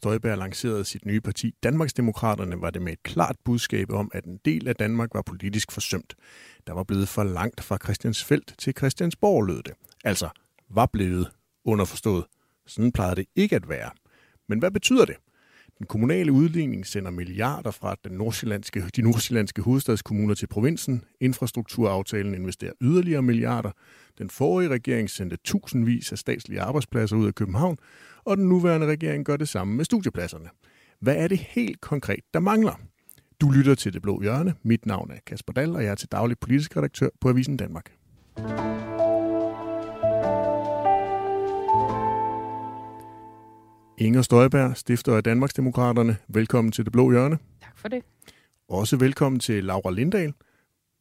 Støjberg lancerede sit nye parti Danmarksdemokraterne, var det med et klart budskab om, at en del af Danmark var politisk forsømt. Der var blevet for langt fra Christiansfeldt til Christiansborg, lød det. Altså, var blevet underforstået. Sådan plejede det ikke at være. Men hvad betyder det? Den kommunale udligning sender milliarder fra den nordsjællandske, de nordsjællandske hovedstadskommuner til provinsen. Infrastrukturaftalen investerer yderligere milliarder. Den forrige regering sendte tusindvis af statslige arbejdspladser ud af København, og den nuværende regering gør det samme med studiepladserne. Hvad er det helt konkret, der mangler? Du lytter til Det Blå Hjørne. Mit navn er Kasper Dahl, og jeg er til daglig politisk redaktør på Avisen Danmark. Inger Støjberg, stifter af Danmarksdemokraterne. Velkommen til Det Blå Hjørne. Tak for det. Også velkommen til Laura Lindahl,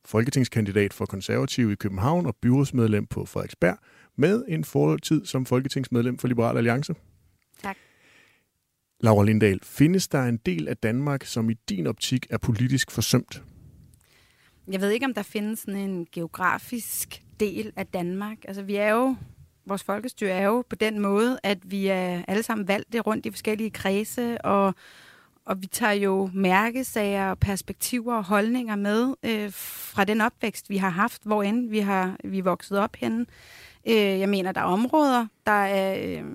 folketingskandidat for konservativ i København og byrådsmedlem på Frederiksberg, med en fortid som folketingsmedlem for Liberal Alliance. Laura Lindahl, findes der en del af Danmark, som i din optik er politisk forsømt? Jeg ved ikke, om der findes sådan en geografisk del af Danmark. Altså, vi er jo vores folkestyre er jo på den måde, at vi er alle sammen valgt rundt i forskellige kredse, og, og vi tager jo mærkesager, og perspektiver og holdninger med øh, fra den opvækst, vi har haft, hvor end vi har vi er vokset op henne. Øh, jeg mener, der er områder, der er øh,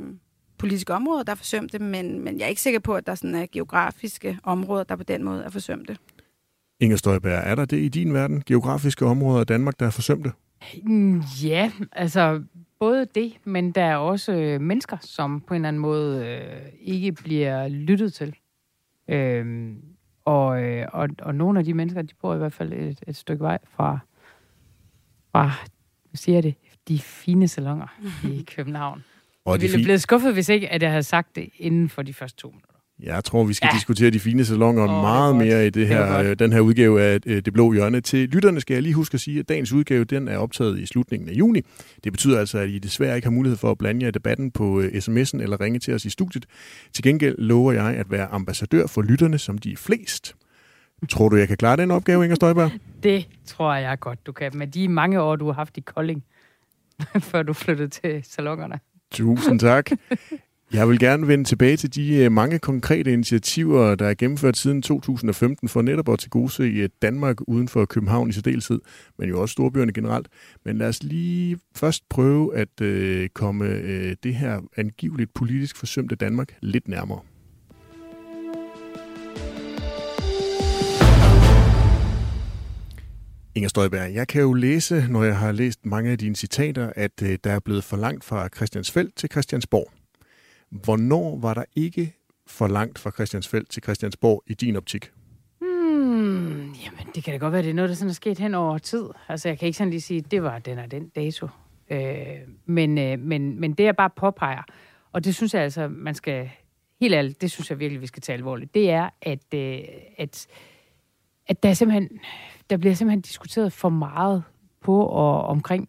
politiske områder, der er forsømte, men, men jeg er ikke sikker på, at der sådan er geografiske områder, der på den måde er forsømte. Inger Støjberg, er der det i din verden, geografiske områder af Danmark, der er forsømte? Ja, altså både det, men der er også øh, mennesker, som på en eller anden måde øh, ikke bliver lyttet til. Øhm, og, øh, og, og nogle af de mennesker, de bor i hvert fald et, et stykke vej fra, fra hvad siger det, de fine salonger i København. Og jeg ville fi- blive skuffet, hvis ikke, at jeg havde sagt det inden for de første to minutter. Jeg tror, vi skal ja. diskutere de fine salonger oh, meget mere i det her, det den her udgave af øh, Det Blå Hjørne. Til lytterne skal jeg lige huske at sige, at dagens udgave den er optaget i slutningen af juni. Det betyder altså, at I desværre ikke har mulighed for at blande jer i debatten på øh, sms'en eller ringe til os i studiet. Til gengæld lover jeg at være ambassadør for lytterne, som de er flest. Tror du, jeg kan klare den opgave, Inger Støjberg? Det tror jeg godt, du kan. Med de mange år, du har haft i Kolding, før du flyttede til salongerne. Tusind tak. Jeg vil gerne vende tilbage til de øh, mange konkrete initiativer, der er gennemført siden 2015 for netop at tilgodese i Danmark uden for København i særdeleshed, men jo også storbyerne generelt. Men lad os lige først prøve at øh, komme øh, det her angiveligt politisk forsømte Danmark lidt nærmere. Inger Støjberg, jeg kan jo læse, når jeg har læst mange af dine citater, at øh, der er blevet for langt fra Christiansfeldt til Christiansborg. Hvornår var der ikke for langt fra Christiansfeldt til Christiansborg i din optik? Hmm, jamen, det kan da godt være, det er noget, der sådan er sket hen over tid. Altså, jeg kan ikke sådan lige sige, at det var den og den dato. Øh, men, øh, men, men det, jeg bare påpeger, og det synes jeg altså, man skal... Helt ærligt, det synes jeg virkelig, vi skal tage alvorligt. Det er, at, øh, at, at der, simpelthen, der bliver simpelthen diskuteret for meget på og omkring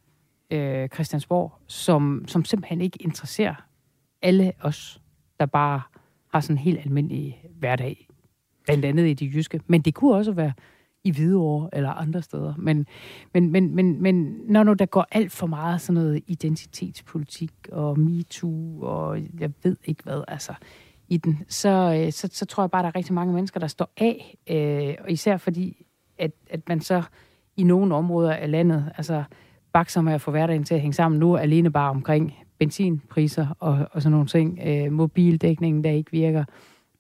øh, Christiansborg, som, som simpelthen ikke interesserer alle os, der bare har sådan en helt almindelig hverdag. Blandt andet i de jyske. Men det kunne også være i Hvidovre eller andre steder. Men, men, men, men, men når nu der går alt for meget sådan noget identitetspolitik og MeToo og jeg ved ikke hvad, altså i den, så, øh, så, så tror jeg bare, der er rigtig mange mennesker, der står af. Øh, og især fordi, at, at man så i nogle områder af landet, altså bakser med at få hverdagen til at hænge sammen nu, alene bare omkring benzinpriser og, og sådan nogle ting, øh, mobildækningen, der ikke virker,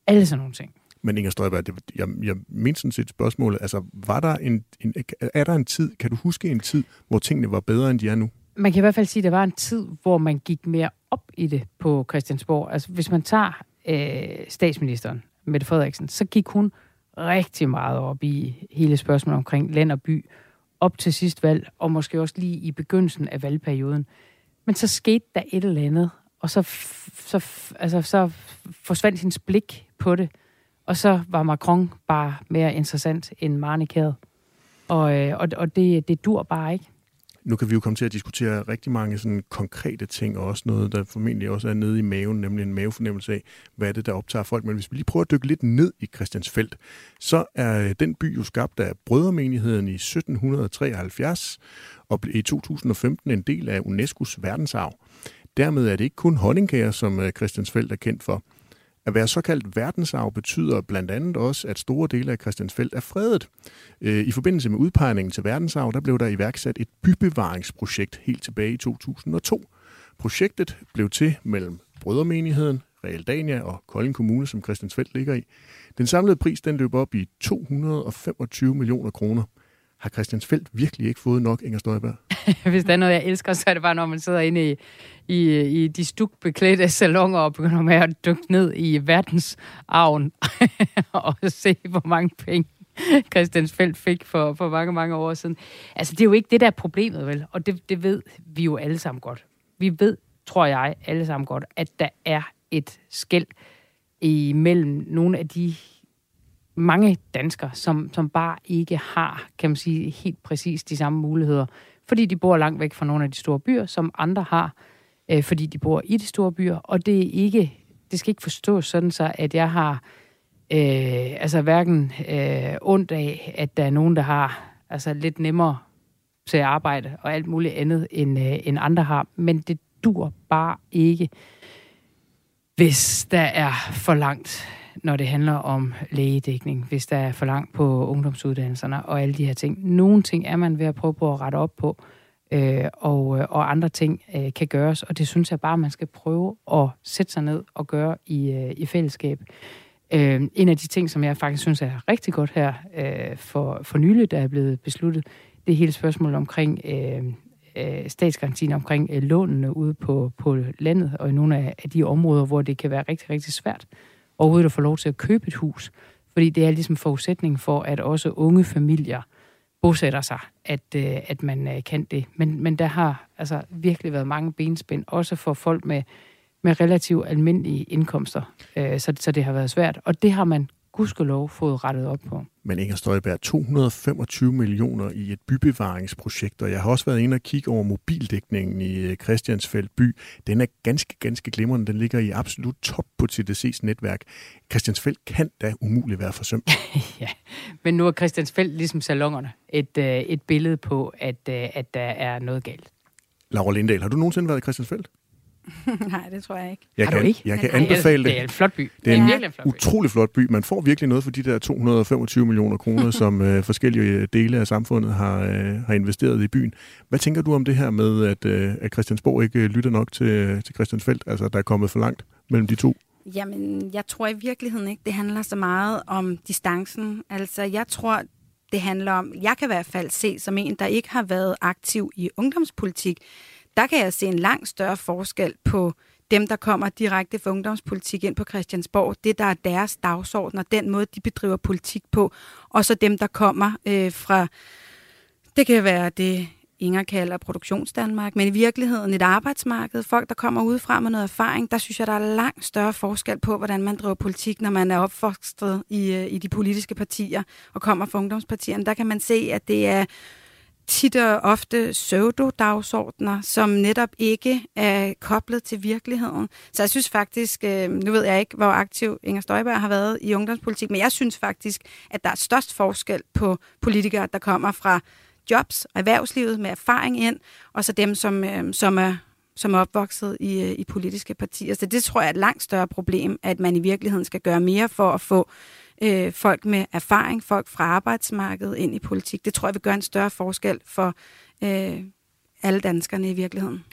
alle sådan nogle ting. Men Inger Støjberg, det, jeg, jeg mindst sådan set spørgsmålet, altså var der en, en, er der en tid, kan du huske en tid, hvor tingene var bedre, end de er nu? Man kan i hvert fald sige, at der var en tid, hvor man gik mere op i det på Christiansborg. Altså hvis man tager øh, statsministeren, Mette Frederiksen, så gik hun rigtig meget op i hele spørgsmålet omkring land og by, op til sidst valg, og måske også lige i begyndelsen af valgperioden. Men så skete der et eller andet, og så, så, altså, så forsvandt hendes blik på det. Og så var Macron bare mere interessant end Marnikæret. Og, øh, og, og det, det dur bare ikke. Nu kan vi jo komme til at diskutere rigtig mange sådan konkrete ting, og også noget, der formentlig også er nede i maven, nemlig en mavefornemmelse af, hvad er det, der optager folk. Men hvis vi lige prøver at dykke lidt ned i Christiansfeld, så er den by jo skabt af brødremenigheden i 1773, og blev i 2015 en del af UNESCO's verdensarv. Dermed er det ikke kun honningkager, som øh, Christiansfeld Christiansfeldt er kendt for. At være såkaldt verdensarv betyder blandt andet også, at store dele af Christiansfeld er fredet. Øh, I forbindelse med udpegningen til verdensarv, der blev der iværksat et bybevaringsprojekt helt tilbage i 2002. Projektet blev til mellem Brødermenigheden, Realdania og Kolding Kommune, som Christiansfeld ligger i. Den samlede pris den løb op i 225 millioner kroner. Har Christiansfeldt virkelig ikke fået nok, Inger Støjberg? Hvis der er noget, jeg elsker, så er det bare, når man sidder inde i, i, i de stukbeklædte salonger og begynder med at dykke ned i verdensarven og se, hvor mange penge Christiansfeldt fik for, for mange, mange år siden. Altså, det er jo ikke det, der er problemet, vel? Og det, det ved vi jo alle sammen godt. Vi ved, tror jeg, alle sammen godt, at der er et skæld imellem nogle af de mange danskere, som, som bare ikke har, kan man sige, helt præcis de samme muligheder, fordi de bor langt væk fra nogle af de store byer, som andre har, øh, fordi de bor i de store byer, og det er ikke, det skal ikke forstås sådan så, at jeg har øh, altså hverken øh, ondt af, at der er nogen, der har altså lidt nemmere til at arbejde og alt muligt andet, end, øh, end andre har, men det dur bare ikke, hvis der er for langt når det handler om lægedækning, hvis der er for langt på ungdomsuddannelserne og alle de her ting. Nogle ting er man ved at prøve på at rette op på, øh, og, øh, og andre ting øh, kan gøres, og det synes jeg bare, man skal prøve at sætte sig ned og gøre i, øh, i fællesskab. Øh, en af de ting, som jeg faktisk synes er rigtig godt her øh, for, for nylig, der er blevet besluttet, det er hele spørgsmålet omkring øh, øh, statsgarantien omkring øh, lånene ude på, på landet og i nogle af, af de områder, hvor det kan være rigtig, rigtig svært overhovedet at få lov til at købe et hus. Fordi det er ligesom forudsætning for, at også unge familier bosætter sig, at, øh, at man øh, kan det. Men, men der har altså virkelig været mange benspænd, også for folk med, med relativt almindelige indkomster. Øh, så, så det har været svært. Og det har man gudskelov fået rettet op på. Men Inger Støjberg, 225 millioner i et bybevaringsprojekt, og jeg har også været inde og kigge over mobildækningen i øh, Christiansfeld by. Den er ganske, ganske glimrende. Den ligger i absolut top på TDC's netværk. Christiansfeld kan da umuligt være forsømt. ja, men nu er Christiansfeld ligesom salongerne et, øh, et billede på, at, øh, at der er noget galt. Laura Lindahl, har du nogensinde været i Christiansfeld? Nej, det tror jeg ikke. Jeg kan, ikke? Jeg kan Nej, anbefale det. Det er en flot by. Det er en virkelig en flot by. utrolig flot by. Man får virkelig noget for de der 225 millioner kroner, som øh, forskellige dele af samfundet har, øh, har investeret i byen. Hvad tænker du om det her med, at, øh, at Christiansborg ikke øh, lytter nok til, til Christiansfeldt? Altså, der er kommet for langt mellem de to? Jamen, jeg tror i virkeligheden ikke, det handler så meget om distancen. Altså, jeg tror, det handler om, jeg kan i hvert fald se som en, der ikke har været aktiv i ungdomspolitik, der kan jeg se en langt større forskel på dem, der kommer direkte fra ungdomspolitik ind på Christiansborg, det der er deres dagsorden og den måde, de bedriver politik på, og så dem, der kommer øh, fra, det kan være det, Inger kalder produktionsdanmark, men i virkeligheden et arbejdsmarked, folk, der kommer udefra med noget erfaring, der synes jeg, der er langt større forskel på, hvordan man driver politik, når man er opfostret i, øh, i de politiske partier og kommer fra ungdomspartierne. Der kan man se, at det er tit og ofte pseudo-dagsordner, som netop ikke er koblet til virkeligheden. Så jeg synes faktisk, øh, nu ved jeg ikke, hvor aktiv Inger Støjberg har været i ungdomspolitik, men jeg synes faktisk, at der er størst forskel på politikere, der kommer fra jobs og erhvervslivet med erfaring ind, og så dem, som, øh, som er som er opvokset i, øh, i politiske partier. Så det tror jeg er et langt større problem, at man i virkeligheden skal gøre mere for at få øh, folk med erfaring, folk fra arbejdsmarkedet ind i politik. Det tror jeg vil gøre en større forskel for øh, alle danskerne i virkeligheden.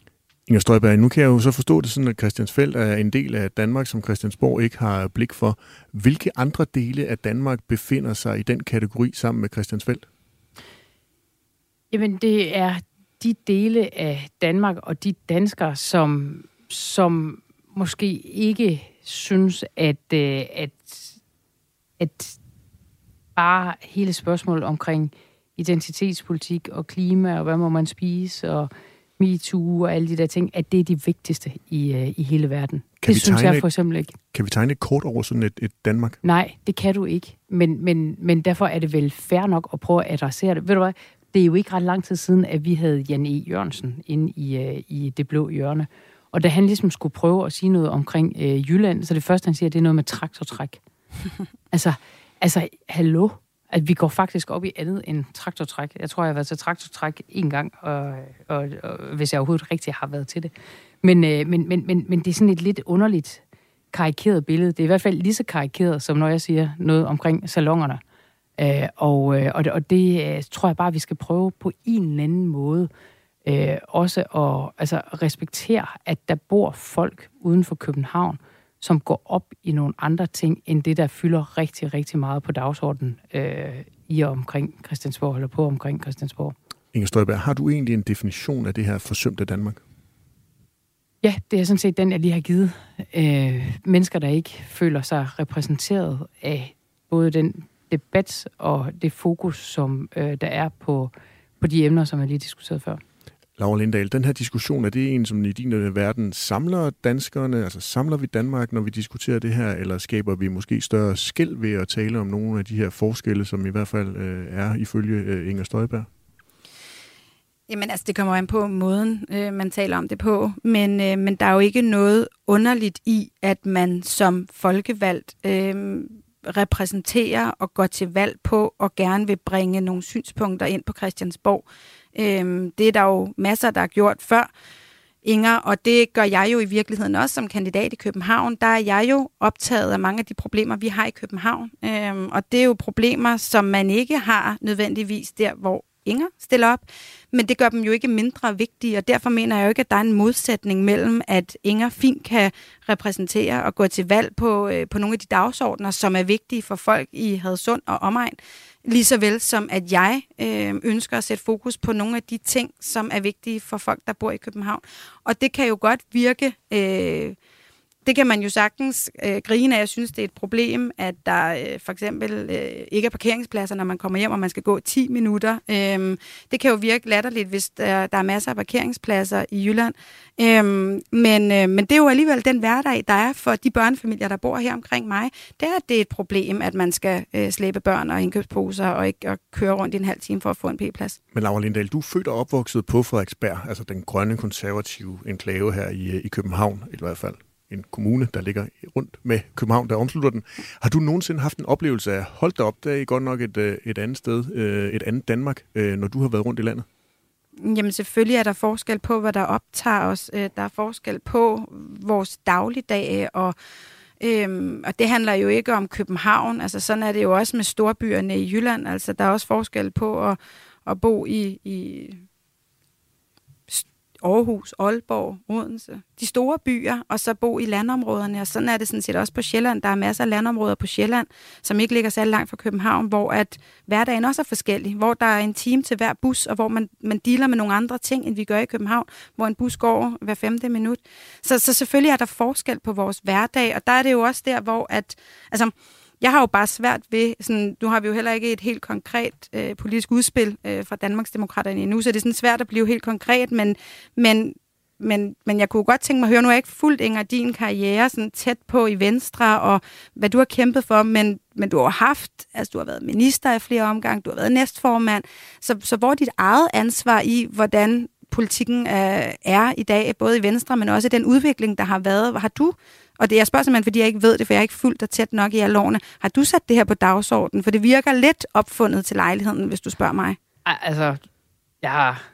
Inger Støjberg, nu kan jeg jo så forstå det sådan, at Christiansfeld er en del af Danmark, som Christiansborg ikke har blik for. Hvilke andre dele af Danmark befinder sig i den kategori sammen med Christiansfeld? Jamen, det er de dele af Danmark og de danskere, som, som måske ikke synes, at, øh, at, at bare hele spørgsmålet omkring identitetspolitik og klima, og hvad må man spise, og MeToo og alle de der ting, at det er de vigtigste i, øh, i hele verden. Kan det synes tegne jeg for eksempel ikke. Kan vi tegne et kort over sådan et, et Danmark? Nej, det kan du ikke. Men, men, men derfor er det vel fair nok at prøve at adressere det. Ved du hvad? Det er jo ikke ret lang tid siden, at vi havde Jan E. Jørgensen inde i, øh, i det blå hjørne. Og da han ligesom skulle prøve at sige noget omkring øh, Jylland, så det første, han siger, det er noget med traktortræk. altså, altså, hallo? At vi går faktisk op i andet end traktortræk. Jeg tror, jeg har været til traktortræk en gang, og, og, og hvis jeg overhovedet rigtig har været til det. Men, øh, men, men, men, men det er sådan et lidt underligt karikeret billede. Det er i hvert fald lige så karikeret, som når jeg siger noget omkring salongerne. Øh, og, øh, og, det, og det øh, tror jeg bare, vi skal prøve på en eller anden måde øh, også at altså, respektere, at der bor folk uden for København, som går op i nogle andre ting, end det, der fylder rigtig, rigtig meget på dagsordenen øh, i og omkring Christiansborg, eller på omkring Christiansborg. Inger Støjberg, har du egentlig en definition af det her forsømte Danmark? Ja, det er sådan set den, jeg lige har givet. Øh, mennesker, der ikke føler sig repræsenteret af både den debat og det fokus, som øh, der er på, på de emner, som jeg lige diskuterede før. Laura Lindahl, den her diskussion, er det en, som i din øh, verden samler danskerne, altså samler vi Danmark, når vi diskuterer det her, eller skaber vi måske større skæld ved at tale om nogle af de her forskelle, som i hvert fald øh, er ifølge øh, Inger Støjberg? Jamen altså, det kommer an på måden, øh, man taler om det på, men, øh, men der er jo ikke noget underligt i, at man som folkevalgt øh, repræsenterer og går til valg på og gerne vil bringe nogle synspunkter ind på Christiansborg. Øh, det er der jo masser, der har gjort før. Inger, og det gør jeg jo i virkeligheden også som kandidat i København. Der er jeg jo optaget af mange af de problemer, vi har i København. Øhm, og det er jo problemer, som man ikke har nødvendigvis der, hvor Inger stiller op, men det gør dem jo ikke mindre vigtige, og derfor mener jeg jo ikke, at der er en modsætning mellem, at Inger fint kan repræsentere og gå til valg på, øh, på nogle af de dagsordner, som er vigtige for folk i Hadsund og omegn, lige så vel som at jeg øh, ønsker at sætte fokus på nogle af de ting, som er vigtige for folk, der bor i København. Og det kan jo godt virke... Øh, det kan man jo sagtens øh, grine af. Jeg synes, det er et problem, at der øh, for eksempel øh, ikke er parkeringspladser, når man kommer hjem, og man skal gå 10 minutter. Øhm, det kan jo virke latterligt, hvis der, der er masser af parkeringspladser i Jylland. Øhm, men, øh, men det er jo alligevel den hverdag, der er for de børnefamilier, der bor her omkring mig. Det er, det er et problem, at man skal øh, slæbe børn og indkøbsposer og ikke og køre rundt i en halv time for at få en p-plads. Men Laura Lindahl, du er født og opvokset på Frederiksberg, altså den grønne konservative enklave her i, øh, i København i hvert fald en kommune, der ligger rundt med København, der omslutter den. Har du nogensinde haft en oplevelse af, hold da op, der er godt nok et, øh, et andet sted, øh, et andet Danmark, øh, når du har været rundt i landet? Jamen selvfølgelig er der forskel på, hvad der optager os. Der er forskel på vores dagligdag, og, øhm, og det handler jo ikke om København. Altså sådan er det jo også med storbyerne i Jylland. Altså der er også forskel på at, at bo i, i Aarhus, Aalborg, Odense, de store byer, og så bo i landområderne. Og sådan er det sådan set også på Sjælland. Der er masser af landområder på Sjælland, som ikke ligger særlig langt fra København, hvor at hverdagen også er forskellig. Hvor der er en time til hver bus, og hvor man, man dealer med nogle andre ting, end vi gør i København, hvor en bus går hver femte minut. Så, så selvfølgelig er der forskel på vores hverdag, og der er det jo også der, hvor at... Altså, jeg har jo bare svært ved, sådan, nu har vi jo heller ikke et helt konkret øh, politisk udspil øh, fra Danmarksdemokraterne endnu, så det er sådan svært at blive helt konkret, men, men, men, men jeg kunne godt tænke mig at høre, nu er jeg ikke fuldt Inger din karriere sådan tæt på i Venstre, og hvad du har kæmpet for, men, men du har haft, altså du har været minister i flere omgange, du har været næstformand, så, så hvor er dit eget ansvar i, hvordan politikken øh, er i dag, både i Venstre, men også i den udvikling, der har været. Har du og det jeg spørger simpelthen, fordi jeg ikke ved det, for jeg har ikke fulgt dig tæt nok i alle årene. Har du sat det her på dagsordenen? For det virker lidt opfundet til lejligheden, hvis du spørger mig. Altså, jeg har,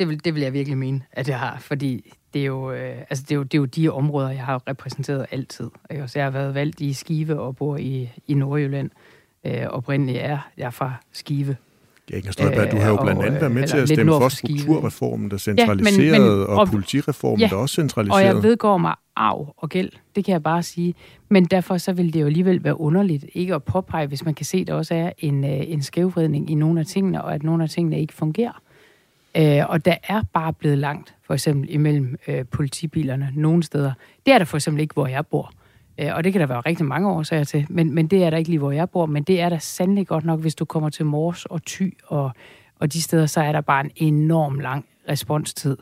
det, vil, det vil jeg virkelig mene, at jeg har, fordi det er jo, øh, altså det er jo, det er jo de områder, jeg har repræsenteret altid. Ikke? Så jeg har været valgt i Skive og bor i, i Nordjylland. Øh, oprindeligt er jeg fra Skive, Ja, Inger Støjberg, du har jo blandt andet været med til at stemme for strukturreformen, der centraliserede, ja, men, men, og, og politireformen, ja, der også centraliserede. Og jeg vedgår mig arv og gæld, det kan jeg bare sige. Men derfor så vil det jo alligevel være underligt ikke at påpege, hvis man kan se, at der også er en, øh, en skævvridning i nogle af tingene, og at nogle af tingene ikke fungerer. Øh, og der er bare blevet langt, for eksempel imellem øh, politibilerne nogle steder. Det er der for eksempel ikke, hvor jeg bor. Øh, Øh, og det kan der være rigtig mange årsager til, men, men det er der ikke lige, hvor jeg bor. Men det er der sandelig godt nok, hvis du kommer til Mors og Thy og, og de steder, så er der bare en enorm lang responstid.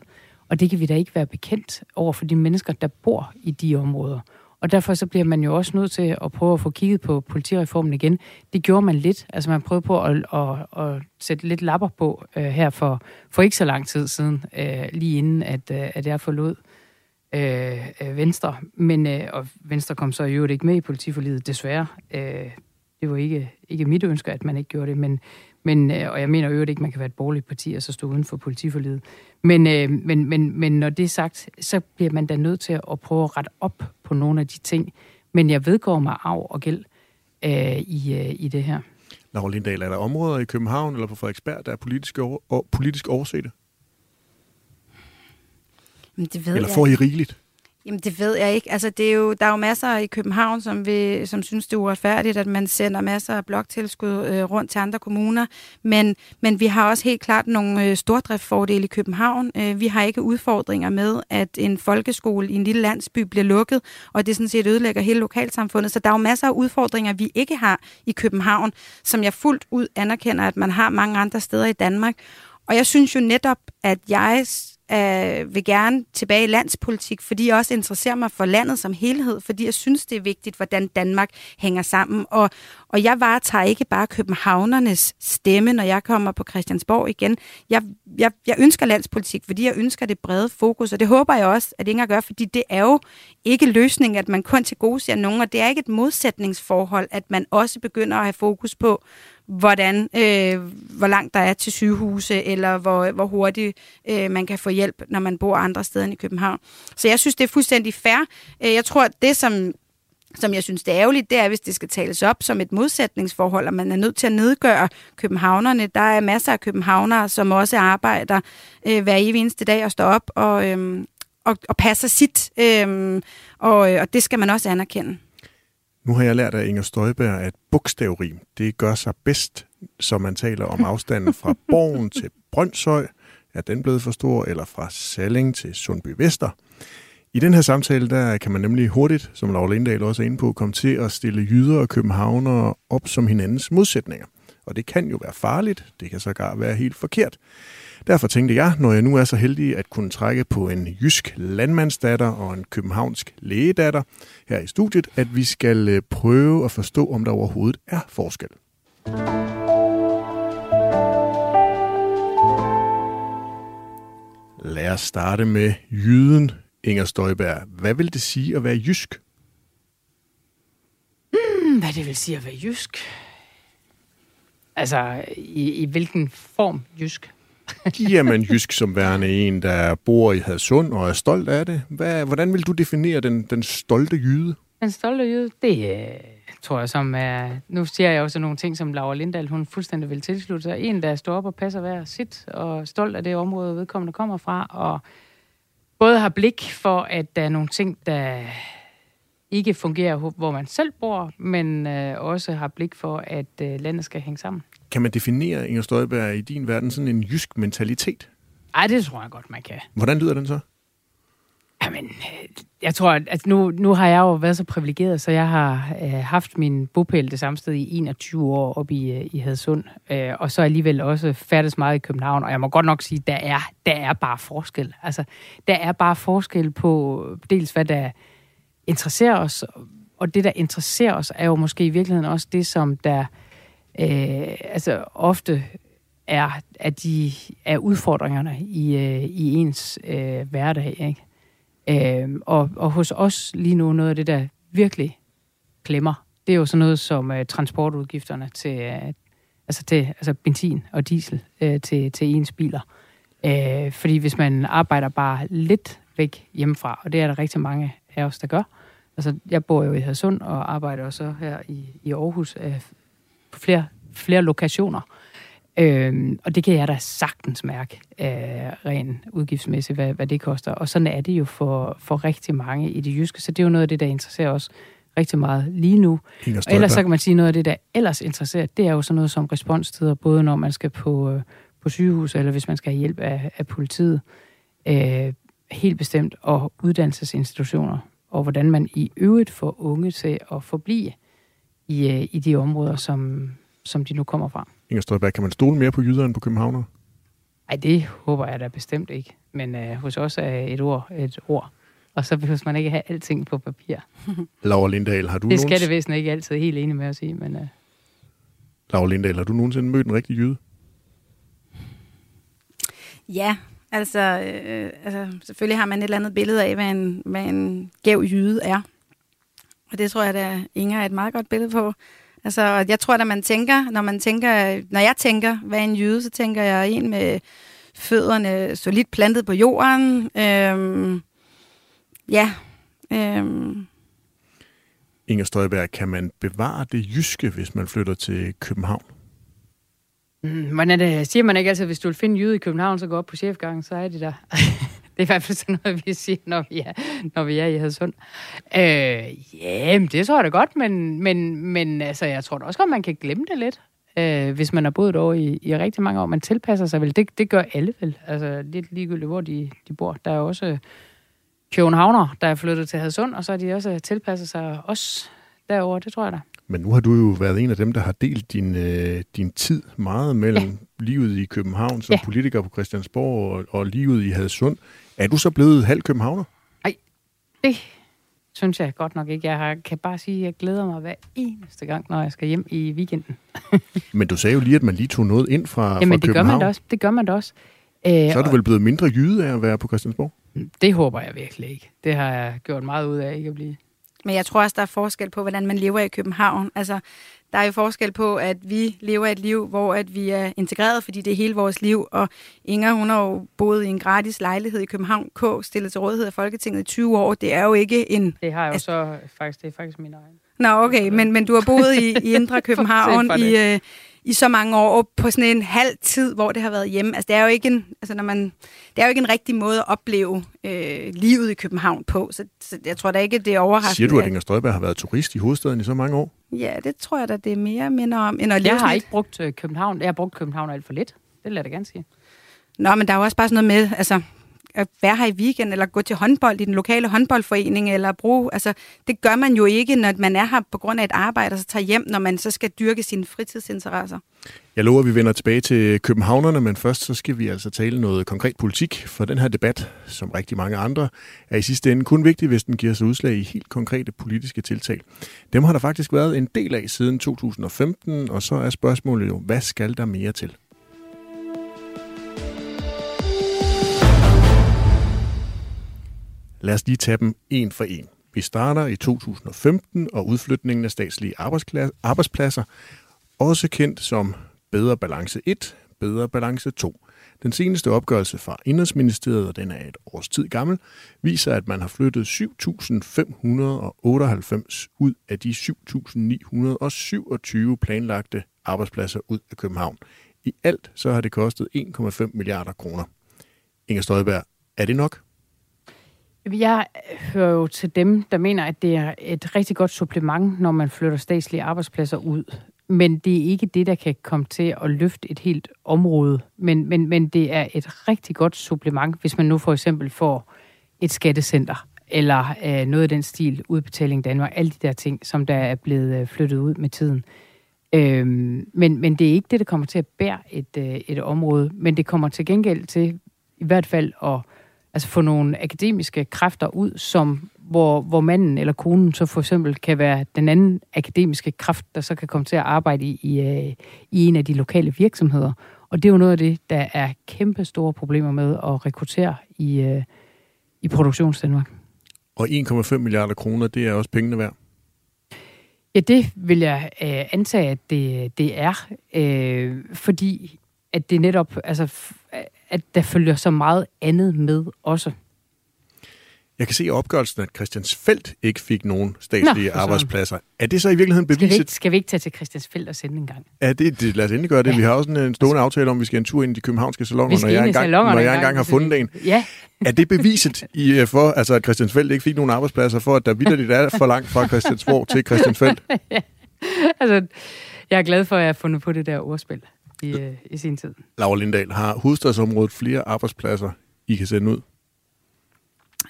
Og det kan vi da ikke være bekendt over for de mennesker, der bor i de områder. Og derfor så bliver man jo også nødt til at prøve at få kigget på politireformen igen. Det gjorde man lidt. Altså man prøvede på at, at, at sætte lidt lapper på uh, her for, for ikke så lang tid siden, uh, lige inden at, uh, at jeg forlod Øh, øh, Venstre. Men, øh, og Venstre kom så i øvrigt ikke med i politiforliget, desværre. Øh, det var ikke, ikke mit ønske, at man ikke gjorde det, men, men, øh, og jeg mener øvrigt ikke, at man kan være et borgerligt parti og så stå uden for politiforliget. Men, øh, men, men, men når det er sagt, så bliver man da nødt til at prøve at rette op på nogle af de ting, Men jeg vedgår mig arv og gæld øh, i, øh, i det her. Laura Lindahl, er der områder i København eller på Frederiksberg, der er politisk, over, politisk oversete? Men det ved Eller jeg får I rigeligt? Jamen, det ved jeg ikke. Altså, det er jo, der er jo masser i København, som, vil, som synes, det er uretfærdigt, at man sender masser af bloktilskud øh, rundt til andre kommuner. Men, men vi har også helt klart nogle øh, stordriftsfordele i København. Øh, vi har ikke udfordringer med, at en folkeskole i en lille landsby bliver lukket, og det sådan set ødelægger hele lokalsamfundet. Så der er jo masser af udfordringer, vi ikke har i København, som jeg fuldt ud anerkender, at man har mange andre steder i Danmark. Og jeg synes jo netop, at jeg øh, vil gerne tilbage i landspolitik, fordi jeg også interesserer mig for landet som helhed, fordi jeg synes, det er vigtigt, hvordan Danmark hænger sammen. Og, og jeg varetager ikke bare københavnernes stemme, når jeg kommer på Christiansborg igen. Jeg, jeg, jeg ønsker landspolitik, fordi jeg ønsker det brede fokus, og det håber jeg også, at Inger gør, fordi det er jo ikke løsningen, at man kun til gode ser nogen, og det er ikke et modsætningsforhold, at man også begynder at have fokus på, hvordan, øh, hvor langt der er til sygehuse, eller hvor, hvor hurtigt øh, man kan få hjælp, når man bor andre steder end i København. Så jeg synes, det er fuldstændig fair. Øh, jeg tror, at det, som som jeg synes, det er ærgerligt, det er, hvis det skal tales op som et modsætningsforhold, og man er nødt til at nedgøre københavnerne. Der er masser af københavnere, som også arbejder øh, hver evig eneste dag og står op og, øh, og, og passer sit, øhm, øh, og, og det skal man også anerkende. Nu har jeg lært af Inger Støjberg, at bogstavrim, det gør sig bedst, så man taler om afstanden fra Borgen til Brøndshøj. Er den blevet for stor? Eller fra Salling til Sundby Vester? I den her samtale, der kan man nemlig hurtigt, som Laura Lindahl også er inde på, komme til at stille jyder og københavnere op som hinandens modsætninger. Og det kan jo være farligt, det kan sågar være helt forkert. Derfor tænkte jeg, når jeg nu er så heldig at kunne trække på en jysk landmandsdatter og en københavnsk lægedatter her i studiet, at vi skal øh, prøve at forstå, om der overhovedet er forskel. Lad os starte med jyden Inger Støjberg. Hvad vil det sige at være jysk? Mm, hvad det vil sige at være jysk? Altså, i, i hvilken form jysk? Jamen, jysk som værende en, der bor i Hadsund og er stolt af det. Hvad, hvordan vil du definere den, den stolte jyde? Den stolte jyde, det øh, tror jeg som er... Nu siger jeg også nogle ting, som Laura Lindahl, hun fuldstændig vil tilslutte sig. En, der står op og passer hver sit, og stolt af det område, vedkommende kommer fra, og både har blik for, at der er nogle ting, der ikke fungerer, hvor man selv bor, men øh, også har blik for, at øh, landet skal hænge sammen. Kan man definere, Inger Støjberg, i din verden sådan en jysk mentalitet? Ej, det tror jeg godt, man kan. Hvordan lyder den så? Jamen, jeg tror, at nu, nu har jeg jo været så privilegeret, så jeg har øh, haft min bopæl det samme sted i 21 år oppe i, øh, i Hadsund, øh, og så alligevel også færdes meget i København, og jeg må godt nok sige, der er, der er bare forskel. Altså, der er bare forskel på dels, hvad der interesserer os, og det, der interesserer os, er jo måske i virkeligheden også det, som der øh, Øh, altså ofte er, at de er udfordringerne i, øh, i ens øh, hverdag, ikke? Øh, og, og hos os lige nu, noget af det, der virkelig klemmer, det er jo sådan noget som øh, transportudgifterne til, øh, altså til altså benzin og diesel øh, til, til ens biler. Øh, fordi hvis man arbejder bare lidt væk hjemmefra, og det er der rigtig mange af os, der gør. Altså, jeg bor jo i Hadsund og arbejder også her i, i Aarhus øh, på flere, flere lokationer. Øhm, og det kan jeg da sagtens mærke, øh, rent udgiftsmæssigt, hvad, hvad det koster. Og sådan er det jo for, for rigtig mange i det jyske. Så det er jo noget af det, der interesserer os rigtig meget lige nu. Og ellers så kan man sige, noget af det, der ellers interesserer, det er jo sådan noget som responstider, både når man skal på, øh, på sygehus, eller hvis man skal have hjælp af, af politiet. Øh, helt bestemt, og uddannelsesinstitutioner, og hvordan man i øvrigt får unge til at forblive i, øh, i de områder, som, som de nu kommer fra. Inger Støjberg, kan man stole mere på jyder end på københavner? Nej, det håber jeg da bestemt ikke. Men øh, hos os er et ord et ord. Og så behøver man ikke have alting på papir. Laura Lindahl, har du Det skal det ikke altid helt enig med at sige, men... Øh... Laura Lindahl, har du nogensinde mødt en rigtig jyde? Ja, altså, øh, altså selvfølgelig har man et eller andet billede af, hvad en, hvad en gæv jyde er. Og det tror jeg, at Inger er et meget godt billede på. Altså, jeg tror, at man tænker, når man tænker, når jeg tænker, hvad er en jyde, så tænker jeg en med fødderne solidt plantet på jorden. Øhm, ja. Øhm. Inger Støjberg, kan man bevare det jyske, hvis man flytter til København? Mm, hvordan er det? Siger man ikke altid, at hvis du vil finde jyde i København, så gå op på chefgangen, så er de der. det er i hvert fald sådan noget, vi siger, når vi er, når vi er i Hadsund. Øh, ja, det tror jeg da godt, men, men, men altså, jeg tror da også godt, man kan glemme det lidt. Øh, hvis man har boet over i, i rigtig mange år. Man tilpasser sig vel. Det, det gør alle vel. Altså, lidt ligegyldigt, hvor de, de bor. Der er også københavner, der er flyttet til Hadsund, og så har de også tilpasset sig os derover. Det tror jeg da. Men nu har du jo været en af dem, der har delt din, øh, din tid meget mellem ja. livet i København som ja. politiker på Christiansborg og, og livet i Hadsund. Er du så blevet halv københavner? Nej, det synes jeg godt nok ikke. Jeg har, kan bare sige, at jeg glæder mig hver eneste gang, når jeg skal hjem i weekenden. Men du sagde jo lige, at man lige tog noget ind fra, Jamen, fra det København. gør man da også. Det gør man da også. Øh, så er du vel blevet mindre jyde af at være på Christiansborg? Det håber jeg virkelig ikke. Det har jeg gjort meget ud af ikke at blive. Men jeg tror også, der er forskel på, hvordan man lever i København. Altså, der er jo forskel på, at vi lever et liv, hvor at vi er integreret, fordi det er hele vores liv. Og Inger, hun har jo boet i en gratis lejlighed i København K, stillet til rådighed af Folketinget i 20 år. Det er jo ikke en... Det har jeg jo så faktisk, det er faktisk min egen. Nå, okay, men, men du har boet i, i Indre København i, øh, i så mange år på sådan en halv tid, hvor det har været hjemme. Altså, det er jo ikke en, altså, når man, det er jo ikke en rigtig måde at opleve øh, livet i København på, så, så jeg tror da ikke, det er overraskende. Siger du, at Inger Støjberg har været turist i hovedstaden i så mange år? Ja, det tror jeg da, det er mere minder om, end at Jeg har ikke brugt øh, København. Jeg har brugt København alt for lidt. Det lader jeg da gerne sige. Nå, men der er jo også bare sådan noget med, altså, at være her i weekend, eller gå til håndbold i den lokale håndboldforening, eller bruge, altså, det gør man jo ikke, når man er her på grund af et arbejde, og så tager hjem, når man så skal dyrke sine fritidsinteresser. Jeg lover, at vi vender tilbage til københavnerne, men først så skal vi altså tale noget konkret politik, for den her debat, som rigtig mange andre, er i sidste ende kun vigtig, hvis den giver sig udslag i helt konkrete politiske tiltag. Dem har der faktisk været en del af siden 2015, og så er spørgsmålet jo, hvad skal der mere til? Lad os lige tage dem en for en. Vi starter i 2015 og udflytningen af statslige arbejdspladser, også kendt som Bedre Balance 1, Bedre Balance 2. Den seneste opgørelse fra Indrigsministeriet, og den er et års tid gammel, viser, at man har flyttet 7.598 ud af de 7.927 planlagte arbejdspladser ud af København. I alt så har det kostet 1,5 milliarder kroner. Inger Støjberg, er det nok? Jeg hører jo til dem, der mener, at det er et rigtig godt supplement, når man flytter statslige arbejdspladser ud. Men det er ikke det, der kan komme til at løfte et helt område. Men, men, men det er et rigtig godt supplement, hvis man nu for eksempel får et skattecenter, eller øh, noget af den stil, udbetaling Danmark, alle de der ting, som der er blevet øh, flyttet ud med tiden. Øhm, men, men det er ikke det, der kommer til at bære et, øh, et område, men det kommer til gengæld til i hvert fald at altså få nogle akademiske kræfter ud, som hvor, hvor manden eller konen så for eksempel kan være den anden akademiske kraft, der så kan komme til at arbejde i, i, øh, i en af de lokale virksomheder. Og det er jo noget af det, der er kæmpe store problemer med at rekruttere i, øh, i produktionsdanmark. Og 1,5 milliarder kroner, det er også pengene værd? Ja, det vil jeg øh, antage, at det, det er. Øh, fordi at det netop, altså at der følger så meget andet med også. Jeg kan se i opgørelsen, at Christiansfeldt ikke fik nogen statslige Nå, arbejdspladser. Er det så i virkeligheden beviset? Skal vi ikke, skal vi ikke tage til Christiansfeldt og sende en gang? Ja, det, det, lad os endelig gøre det. Ja. Vi har også en stående aftale om, at vi skal en tur ind i de københavnske salonger, når jeg engang, når jeg engang har fundet en. Ja. Er det beviset i, øh, for, altså, at Christiansfeldt ikke fik nogen arbejdspladser, for at der vidderligt er for langt fra Christiansborg til Christiansfeldt? ja. Altså, jeg er glad for, at jeg har fundet på det der ordspil i, øh, i sin tid. Laura Lindahl, har hovedstadsområdet flere arbejdspladser, I kan sende ud?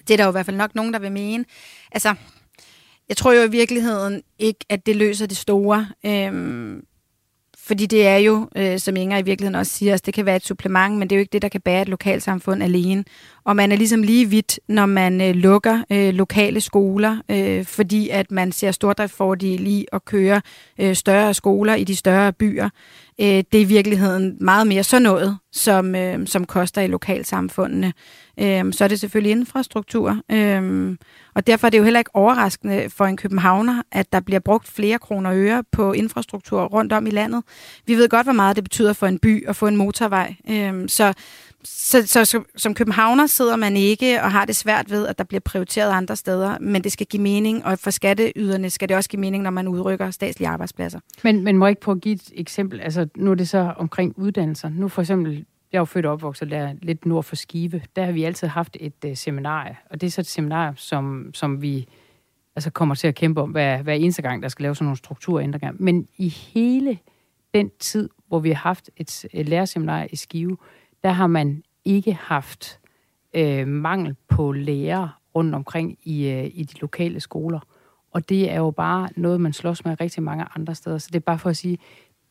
Det er der jo i hvert fald nok nogen, der vil mene. Altså, jeg tror jo i virkeligheden ikke, at det løser det store. Øhm, fordi det er jo, øh, som Inger i virkeligheden også siger, altså, det kan være et supplement, men det er jo ikke det, der kan bære et lokalsamfund alene. Og man er ligesom lige vidt, når man øh, lukker øh, lokale skoler, øh, fordi at man ser stordriftsfordel i at køre øh, større skoler i de større byer. Øh, det er i virkeligheden meget mere sådan noget, som, øh, som koster i lokalsamfundene. Øh, så er det selvfølgelig infrastruktur. Øh, og derfor er det jo heller ikke overraskende for en københavner, at der bliver brugt flere kroner og øre på infrastruktur rundt om i landet. Vi ved godt, hvor meget det betyder for en by at få en motorvej. Øh, så så, så, som, som københavner sidder man ikke og har det svært ved, at der bliver prioriteret andre steder, men det skal give mening, og for skatteyderne skal det også give mening, når man udrykker statslige arbejdspladser. Men, men må jeg ikke prøve at give et eksempel? Altså, nu er det så omkring uddannelser. Nu for eksempel, jeg er jo født og opvokset der lidt nord for Skive. Der har vi altid haft et øh, uh, seminar, og det er så et seminar, som, som vi altså kommer til at kæmpe om hver, hver eneste gang, der skal lave sådan nogle strukturændringer. Men i hele den tid, hvor vi har haft et, et lærerseminar i Skive, der har man ikke haft øh, mangel på lærere rundt omkring i, øh, i de lokale skoler. Og det er jo bare noget, man slås med rigtig mange andre steder. Så det er bare for at sige,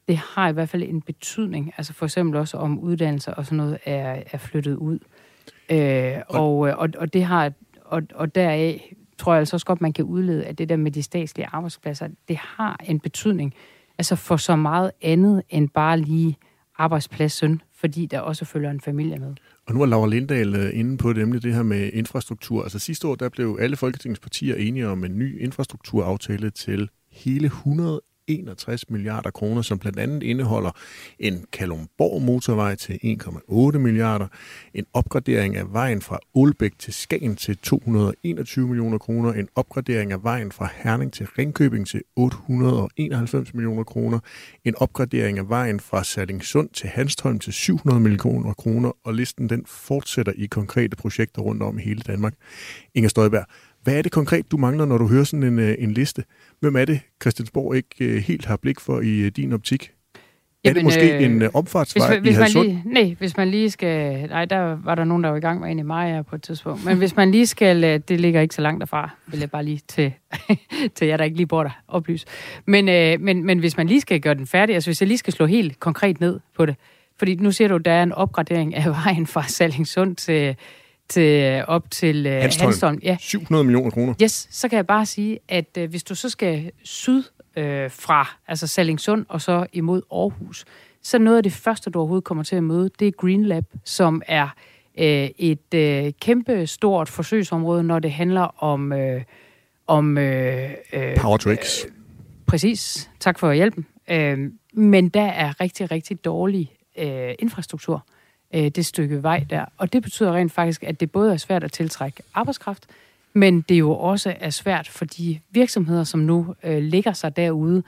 det har i hvert fald en betydning. Altså for eksempel også om uddannelser og sådan noget er, er flyttet ud. Øh, og, og, og det har og, og deraf tror jeg altså også godt, man kan udlede, at det der med de statslige arbejdspladser, det har en betydning altså for så meget andet end bare lige arbejdspladsen, fordi der også følger en familie med. Og nu er Laura Lindahl øh, inde på det, nemlig det her med infrastruktur. Altså sidste år, der blev alle Folketingets partier enige om en ny infrastrukturaftale til hele 100 61 milliarder kroner, som blandt andet indeholder en Kalumborg motorvej til 1,8 milliarder, en opgradering af vejen fra Ålbæk til Skagen til 221 millioner kroner, en opgradering af vejen fra Herning til Ringkøbing til 891 millioner kroner, en opgradering af vejen fra Sallingsund til Hanstholm til 700 millioner kroner, og listen den fortsætter i konkrete projekter rundt om i hele Danmark. Inger Støjberg, hvad er det konkret, du mangler, når du hører sådan en, øh, en liste? Hvem er det, Christiansborg ikke øh, helt har blik for i øh, din optik? Jamen, er det måske øh, en uh, omfartsvej hvis, hvis i man lige, Nej, hvis man lige skal... Nej, der var der nogen, der var i gang med en i Maja på et tidspunkt. Men hvis man lige skal... Det ligger ikke så langt derfra, vil jeg bare lige til, til jer, der ikke lige bor der, oplyse. Men, øh, men, men hvis man lige skal gøre den færdig, altså hvis jeg lige skal slå helt konkret ned på det, fordi nu ser du, der er en opgradering af vejen fra Sallingsund til, til, op til uh, Hanstholm. Hanstholm. Ja. 700 millioner kroner. Yes, så kan jeg bare sige, at uh, hvis du så skal syd uh, fra, altså Sallingsund og så imod Aarhus, så noget af det første, du overhovedet kommer til at møde, det er Green Lab, som er uh, et uh, kæmpe stort forsøgsområde, når det handler om... Uh, om uh, uh, Power Tricks. Uh, præcis. Tak for hjælpen. Uh, men der er rigtig, rigtig dårlig uh, infrastruktur øh, det stykke vej der. Og det betyder rent faktisk, at det både er svært at tiltrække arbejdskraft, men det jo også er svært for de virksomheder, som nu øh, ligger sig derude,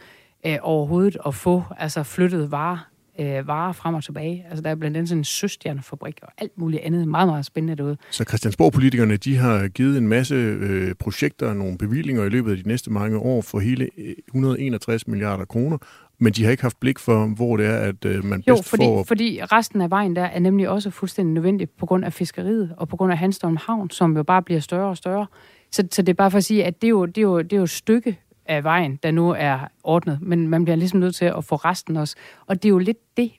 øh, overhovedet at få altså flyttet varer, øh, varer frem og tilbage. Altså der er blandt andet sådan en søstjernefabrik og alt muligt andet. Meget, meget spændende derude. Så Christiansborg-politikerne, de har givet en masse øh, projekter og nogle bevillinger i løbet af de næste mange år for hele 161 øh, milliarder kroner, men de har ikke haft blik for, hvor det er, at øh, man jo, bedst fordi, får... fordi resten af vejen der er nemlig også fuldstændig nødvendig på grund af fiskeriet og på grund af Hanstholm Havn, som jo bare bliver større og større. Så, så det er bare for at sige, at det er, jo, det, er jo, det er jo et stykke af vejen, der nu er ordnet, men man bliver ligesom nødt til at få resten også. Og det er jo lidt det,